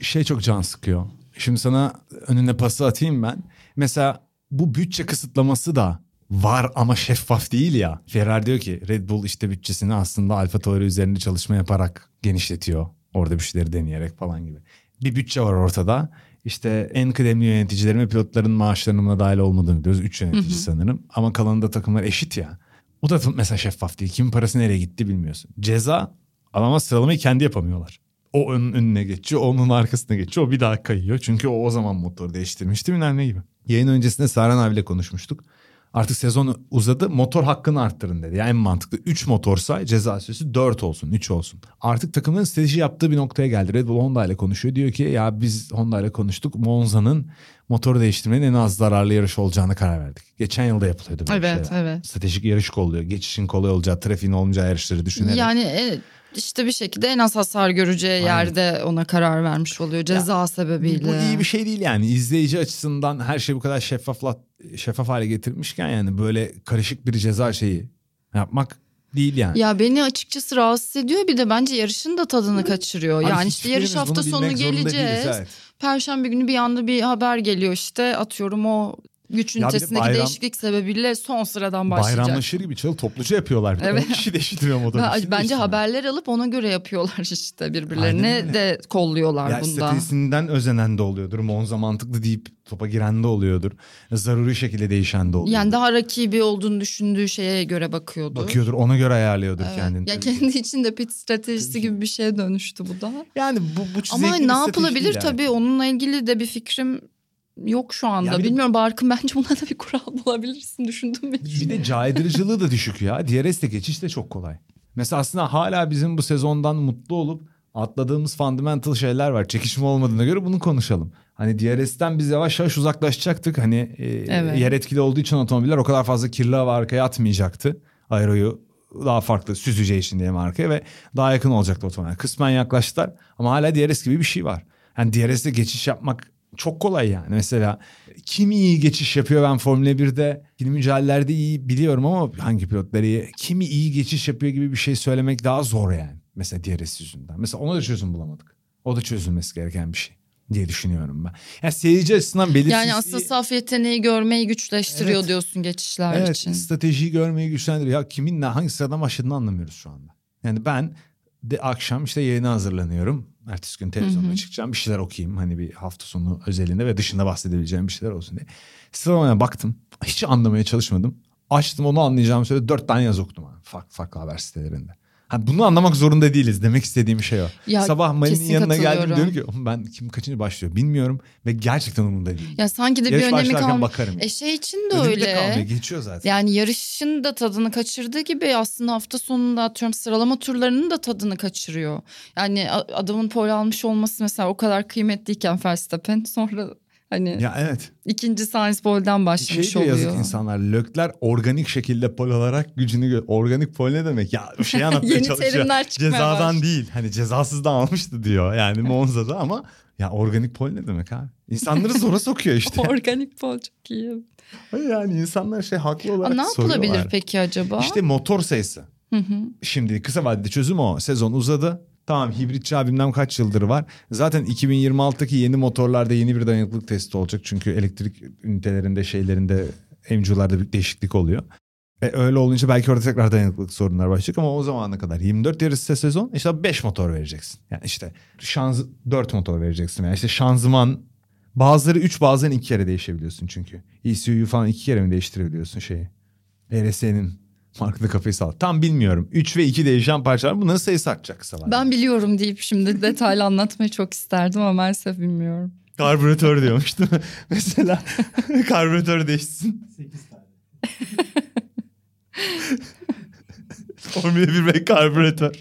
şey çok can sıkıyor. Şimdi sana önüne pası atayım ben. Mesela bu bütçe kısıtlaması da var ama şeffaf değil ya. Ferrari diyor ki Red Bull işte bütçesini aslında Alfa Tauri üzerinde çalışma yaparak genişletiyor. Orada bir şeyleri deneyerek falan gibi. Bir bütçe var ortada. İşte en kıdemli yöneticilerin ve pilotların maaşlarının buna dahil olmadığını biliyoruz. Üç yönetici sanırım. Ama kalanında takımlar eşit ya. O da mesela şeffaf değil. Kimin parası nereye gitti bilmiyorsun. Ceza ama sıralamayı kendi yapamıyorlar. O ön, önüne geçiyor, onun arkasına geçiyor. O bir daha kayıyor. Çünkü o o zaman motor değiştirmişti bilmem ne gibi. Yayın öncesinde Saran abiyle konuşmuştuk. Artık sezon uzadı motor hakkını arttırın dedi. Yani en mantıklı 3 motorsa ceza süresi 4 olsun 3 olsun. Artık takımın strateji yaptığı bir noktaya geldi. Red Bull Honda ile konuşuyor. Diyor ki ya biz Honda ile konuştuk. Monza'nın motoru değiştirmenin en az zararlı yarış olacağına karar verdik. Geçen yılda yapılıyordu böyle Evet, şeyler. evet. Stratejik yarış kolluyor. Geçişin kolay olacağı, trafiğin olmayacağı yarışları düşünerek. Yani e, işte bir şekilde en az hasar göreceği yerde ona karar vermiş oluyor ceza sebebiyle. Bu iyi bir şey değil yani. İzleyici açısından her şey bu kadar şeffafla, şeffaf hale getirmişken yani böyle karışık bir ceza şeyi yapmak değil yani. Ya beni açıkçası rahatsız ediyor bir de bence yarışın da tadını kaçırıyor. Abi yani işte yarış hafta sonu zorunda değiliz, geleceğiz. evet. Perşembe günü bir anda bir haber geliyor işte atıyorum o güç Ya bir de ünitesindeki bayram- değişiklik sebebiyle son sıradan başlayacak. Bayramlaşır gibi çalı topluca yapıyorlar. Bir Evet. 10 kişi değiştiriyor motoru. Ben- kişi Bence haberler alıp ona göre yapıyorlar işte birbirlerini de kolluyorlar Ya bunda. stratejisinden özenen de oluyordur. Monza mantıklı deyip topa giren de oluyordur. Zaruri şekilde değişen de oluyordur. Yani daha rakibi olduğunu düşündüğü şeye göre bakıyordu. Bakıyordur ona göre ayarlıyordur Evet. kendini. Ya kendi içinde pit stratejisi gibi bir şeye dönüştü bu da. Yani bu, bu Ama ne yapılabilir yani. tabii onunla ilgili de bir fikrim yok şu anda. Ya de- Bilmiyorum Barkın bence buna da bir kural bulabilirsin düşündüm. Bir de caydırıcılığı da düşük ya. DRS'de geçiş de çok kolay. Mesela aslında hala bizim bu sezondan mutlu olup atladığımız fundamental şeyler var. Çekişme olmadığına göre bunu konuşalım. Hani DRS'ten biz yavaş yavaş uzaklaşacaktık. Hani e, Evet. yer etkili olduğu için otomobiller o kadar fazla kirli hava arkaya atmayacaktı. Aeroyu daha farklı süzeceği için diye arkaya ve daha yakın olacaktı otomobiller. Kısmen yaklaştılar ama hala DRS gibi bir şey var. Yani DRS'de geçiş yapmak çok kolay yani. Mesela kim iyi geçiş yapıyor ben Formula 1'de ikili mücadelelerde iyi biliyorum ama hangi pilotları iyi. Kimi iyi geçiş yapıyor gibi bir şey söylemek daha zor yani. Mesela DRS yüzünden. Mesela ona da çözüm bulamadık. O da çözülmesi gereken bir şey diye düşünüyorum ben. Yani seyirci açısından belirsizliği... Yani aslında saf yeteneği görmeyi güçleştiriyor Evet. diyorsun geçişler Evet için. stratejiyi görmeyi güçlendiriyor. Ya kimin ne hangi sıradan başladığını anlamıyoruz şu anda. Yani ben de akşam işte yayına hazırlanıyorum. Ertesi gün televizyonda çıkacağım. Bir şeyler okuyayım. Hani bir hafta sonu özelinde ve dışında bahsedebileceğim bir şeyler olsun diye. Sıralamaya baktım. Hiç anlamaya çalışmadım. Açtım onu anlayacağım söyle dört tane yaz okudum. Farklı farklı haber sitelerinde. Ha, bunu anlamak zorunda değiliz. Demek istediğim şey o. Ya, Sabah Mali'nin yanına geldim diyorum ki ben kim kaçıncı başlıyor bilmiyorum. Ve gerçekten umurumda değil. Ya sanki de bir Yarış önemi başlarken kalmıyor. bakarım. E şey için de Önümde kalmıyor, öyle. geçiyor zaten. Yani yarışın da tadını kaçırdığı gibi aslında hafta sonunda atıyorum sıralama turlarının da tadını kaçırıyor. Yani adamın pol almış olması mesela o kadar kıymetliyken Verstappen sonra hani Ya evet. ikinci polden Şey başlamış yazık oluyor. insanlar. Lökler organik şekilde pol alarak gücünü Organik pol ne demek? Ya bir şey anlatmaya Yeni çalışıyor. terimler Cezadan başladı. değil. Hani cezasız da almıştı diyor. Yani Monza'da ama ya organik pol ne demek abi? İnsanları zora sokuyor işte. Organik pol çok iyi. yani insanlar şey haklı Aa, olarak ne yapılabilir soruyorlar. peki acaba? İşte motor sayısı. Hı hı. Şimdi kısa vadede çözüm o. Sezon uzadı. Tamam hibritçi abimden kaç yıldır var. Zaten 2026'daki yeni motorlarda yeni bir dayanıklılık testi olacak. Çünkü elektrik ünitelerinde şeylerinde emcularda bir değişiklik oluyor. E öyle olunca belki orada tekrar dayanıklılık sorunlar başlayacak ama o zamana kadar 24 yarışsa sezon işte 5 motor vereceksin. Yani işte şanz 4 motor vereceksin. Yani işte şanzıman bazıları 3 bazen 2 kere değişebiliyorsun çünkü. ECU'yu falan 2 kere mi değiştirebiliyorsun şeyi? RS'nin farklı kafayı sal. Tam bilmiyorum. 3 ve 2 değişen parçalar bunların sayısı artacak kısa vadede. Ben biliyorum deyip şimdi detaylı anlatmayı çok isterdim ama maalesef bilmiyorum. Karbüratör diyormuş değil mi? Mesela karbüratör değişsin. 8 tane. Formula 1 ve karbüratör.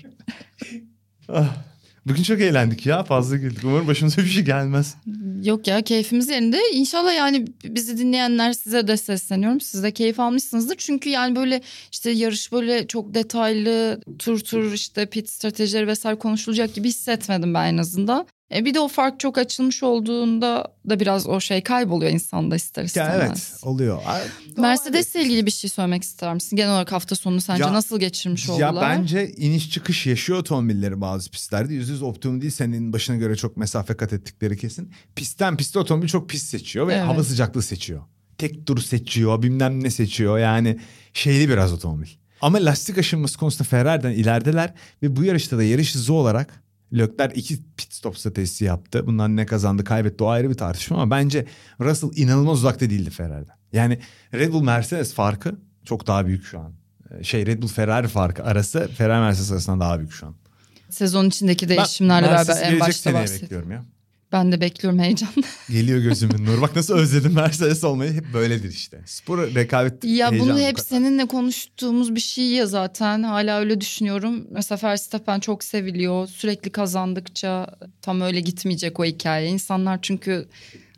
Ah. Bugün çok eğlendik ya fazla güldük. Umarım başımıza bir şey gelmez. Yok ya keyfimiz yerinde. İnşallah yani bizi dinleyenler size de sesleniyorum. Siz de keyif almışsınızdır. Çünkü yani böyle işte yarış böyle çok detaylı tur tur işte pit stratejileri vesaire konuşulacak gibi hissetmedim ben en azından. E bir de o fark çok açılmış olduğunda da biraz o şey kayboluyor insanda ister Ya istemez. evet oluyor. Mercedes'le ilgili bir şey söylemek ister misin? Genel olarak hafta sonunu sence Ya- nasıl geçirmiş oldular? Ya bence iniş çıkış yaşıyor otomobilleri bazı pistlerde. Yüzde yüz optimum değil. Senin başına göre çok mesafe kat ettikleri kesin. Pistten piste otomobil çok pis seçiyor ve Evet. hava sıcaklığı seçiyor. Tek dur seçiyor, bilmem ne seçiyor. Yani şeyli biraz otomobil. Ama lastik aşınması konusunda Ferrari'den ilerideler ve bu yarışta da yarış hızı olarak Leclerc iki pit stop stratejisi yaptı. Bundan ne kazandı kaybetti o ayrı bir tartışma ama bence Russell inanılmaz uzakta değildi Ferrari'den. Yani Red Bull Mercedes farkı çok daha büyük şu an. Ee, Şey Red Bull Ferrari farkı arası Ferrari Mercedes arasında daha büyük şu an. Sezon içindeki Ben değişimlerle beraber Mercedes en başta bekliyorum ya. Ben de bekliyorum heyecanla. Geliyor gözümün nuru. Bak nasıl özledim Mercedes olmayı. Hep böyledir işte. Spor rekabet Ya bunu bu hep kadar. seninle konuştuğumuz bir şey ya zaten. Hala öyle düşünüyorum. Mesela Verstappen çok seviliyor. Sürekli kazandıkça tam öyle gitmeyecek o hikaye. İnsanlar çünkü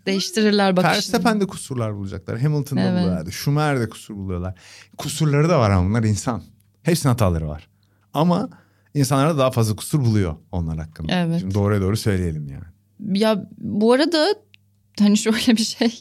değiştirirler bakışını. Verstappen'de kusurlar bulacaklar. Hamilton'da Evet. buluyorlardı. Schumacher'de kusur buluyorlar. Kusurları da var ama bunlar insan. Hepsinin hataları var. Ama insanlar da daha fazla kusur buluyor onlar hakkında. Evet. Şimdi doğruya doğru söyleyelim yani. Ya bu arada hani şöyle bir şey.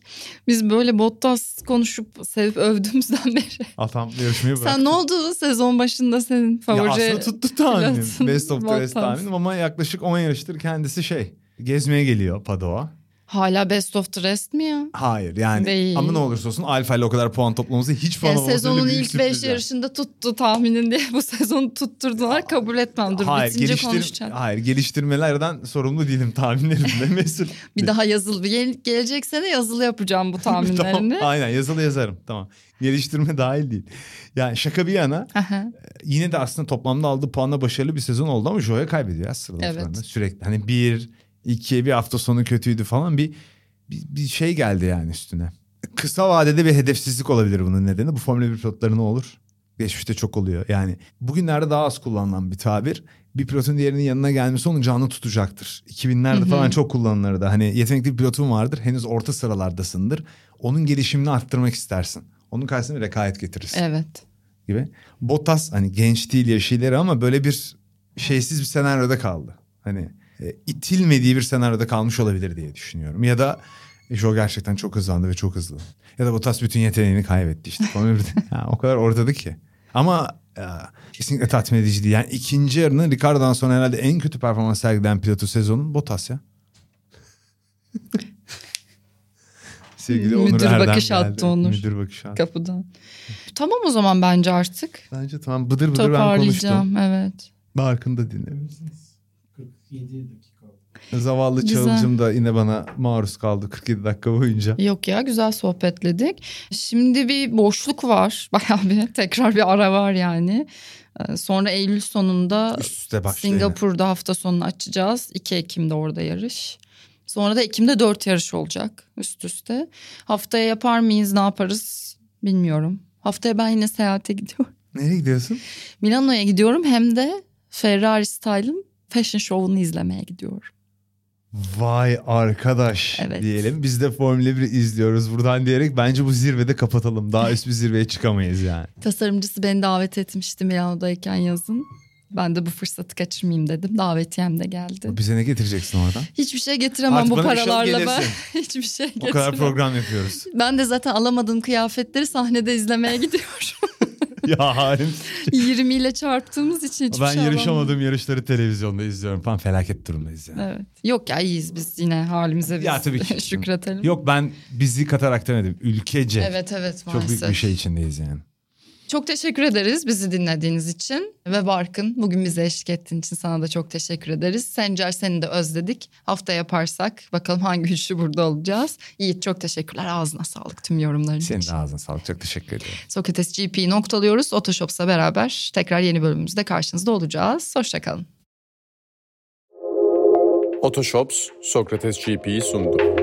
Biz böyle Bottas konuşup sevip övdüğümüzden beri. Atam yarışmayı bıraktı. Sen ne oldu sezon başında senin Ya favori? aslında tuttu tahminim. pilotun Best of the rest tahminim ama yaklaşık 10 yarıştır kendisi şey gezmeye geliyor Padova. Hala best of the rest mi ya? Hayır yani Değil. ama ne olursa olsun Alfa ile o kadar puan toplaması hiç puan Yani sezonun ilk sürpriz 5 yani. yarışında tuttu tahminin diye bu sezonu tutturdular. Kabul etmem. Dur Hayır, bitince geliştir- konuşacağım. hayır geliştirmelerden sorumlu değilim tahminlerimde mesul. Bir daha yazılı. Gel, gelecek sene yazılı yapacağım bu tahminlerini. tamam, aynen yazılı yazarım tamam. Geliştirme dahil değil. Yani şaka bir yana Aha. yine de aslında toplamda aldığı puanla başarılı bir sezon oldu ama Joya kaybediyor ya. Evet. Sürekli hani bir, iki, bir hafta sonu kötüydü falan bir, bir, bir şey geldi yani üstüne. Kısa vadede bir hedefsizlik olabilir bunun nedeni. Bu Formula 1 pilotları ne olur? Geçmişte çok oluyor. Yani bugünlerde daha az kullanılan bir tabir. Bir pilotun diğerinin yanına gelmesi onun canını tutacaktır. 2000'lerde Hı hı. falan çok kullanılırdı. Hani yetenekli bir pilotun vardır. Henüz orta sıralardasındır. Onun gelişimini arttırmak istersin. Onun karşısına bir rekabet getirirsin Evet. gibi. Bottas hani genç değil yaşıyları ama böyle bir şeysiz bir senaryoda kaldı. Hani e, itilmediği bir senaryoda kalmış olabilir diye düşünüyorum. Ya da Joe gerçekten çok hızlandı ve çok hızlı. Ya da Bottas bütün yeteneğini kaybetti işte. Formula 1'de. Ha, o kadar ortada ki. Ama e, kesinlikle tatmin edici değil. Yani ikinci yarının Ricardo'dan sonra herhalde en kötü performans sergileyen pilotu sezonun Bottas ya. Sevgili Onur Müdür Erdem bakış geldi. attı Onur. Müdür bakış attı. Kapıdan. Tamam o zaman bence artık. Bence tamam bıdır bıdır ben konuştum. Toparlayacağım. Evet. Barkın da dinlemiş. 47 dakika oldu. Zavallı Güzel. Çağılcım da yine bana maruz kaldı 47 dakika boyunca. Yok ya güzel sohbetledik. Şimdi bir boşluk var. Bayağı bir tekrar bir ara var yani. Ee, Sonra Eylül sonunda. Singapur'da hafta sonunu açacağız. 2 Ekim'de orada yarış. Sonra da Ekim'de 4 yarış olacak üst üste. Haftaya yapar mıyız ne yaparız bilmiyorum. Haftaya ben yine seyahate gidiyorum. Nereye gidiyorsun? Milano'ya gidiyorum hem de Ferrari Style'ın fashion show'unu izlemeye gidiyorum. Vay arkadaş Evet. diyelim. Biz de Formula 1'i izliyoruz buradan diyerek bence bu zirvede kapatalım. Daha üst bir zirveye çıkamayız yani. Tasarımcısı beni davet etmişti Milano'dayken yazın. Ben de bu fırsatı kaçırmayayım dedim. Davetiyem de geldi. Bize ne getireceksin oradan? Hiçbir şey getiremem Artık bu şov paralarla ben. Hiçbir şey O getiremem. kadar program yapıyoruz. Ben de zaten alamadığım kıyafetleri sahnede izlemeye gidiyorum. ya halim. 20 ile çarptığımız için hiçbir ben şey yarışamadığım yarışları televizyonda izliyorum falan felaket durumdayız yani. Evet. Yok ya iyiyiz biz yine halimize biz Ya tabii ki. şükretelim. Yok ben bizi katarak demedim. Ülkece. Evet evet Çok maalesef. büyük bir şey içindeyiz yani. Çok teşekkür ederiz bizi dinlediğiniz için. Ve Barkın bugün bize eşlik ettiğin için sana da çok teşekkür ederiz. Sencer seni de özledik. Hafta yaparsak bakalım hangi üçlü burada olacağız. Yiğit çok teşekkürler. Ağzına sağlık tüm yorumların Senin için. de ağzına sağlık. Çok teşekkür ederim. Sokrates GP'yi noktalıyoruz. Otoshops'la beraber tekrar yeni bölümümüzde karşınızda olacağız. Hoşçakalın. Otoshops, Sokrates GP'yi sundu.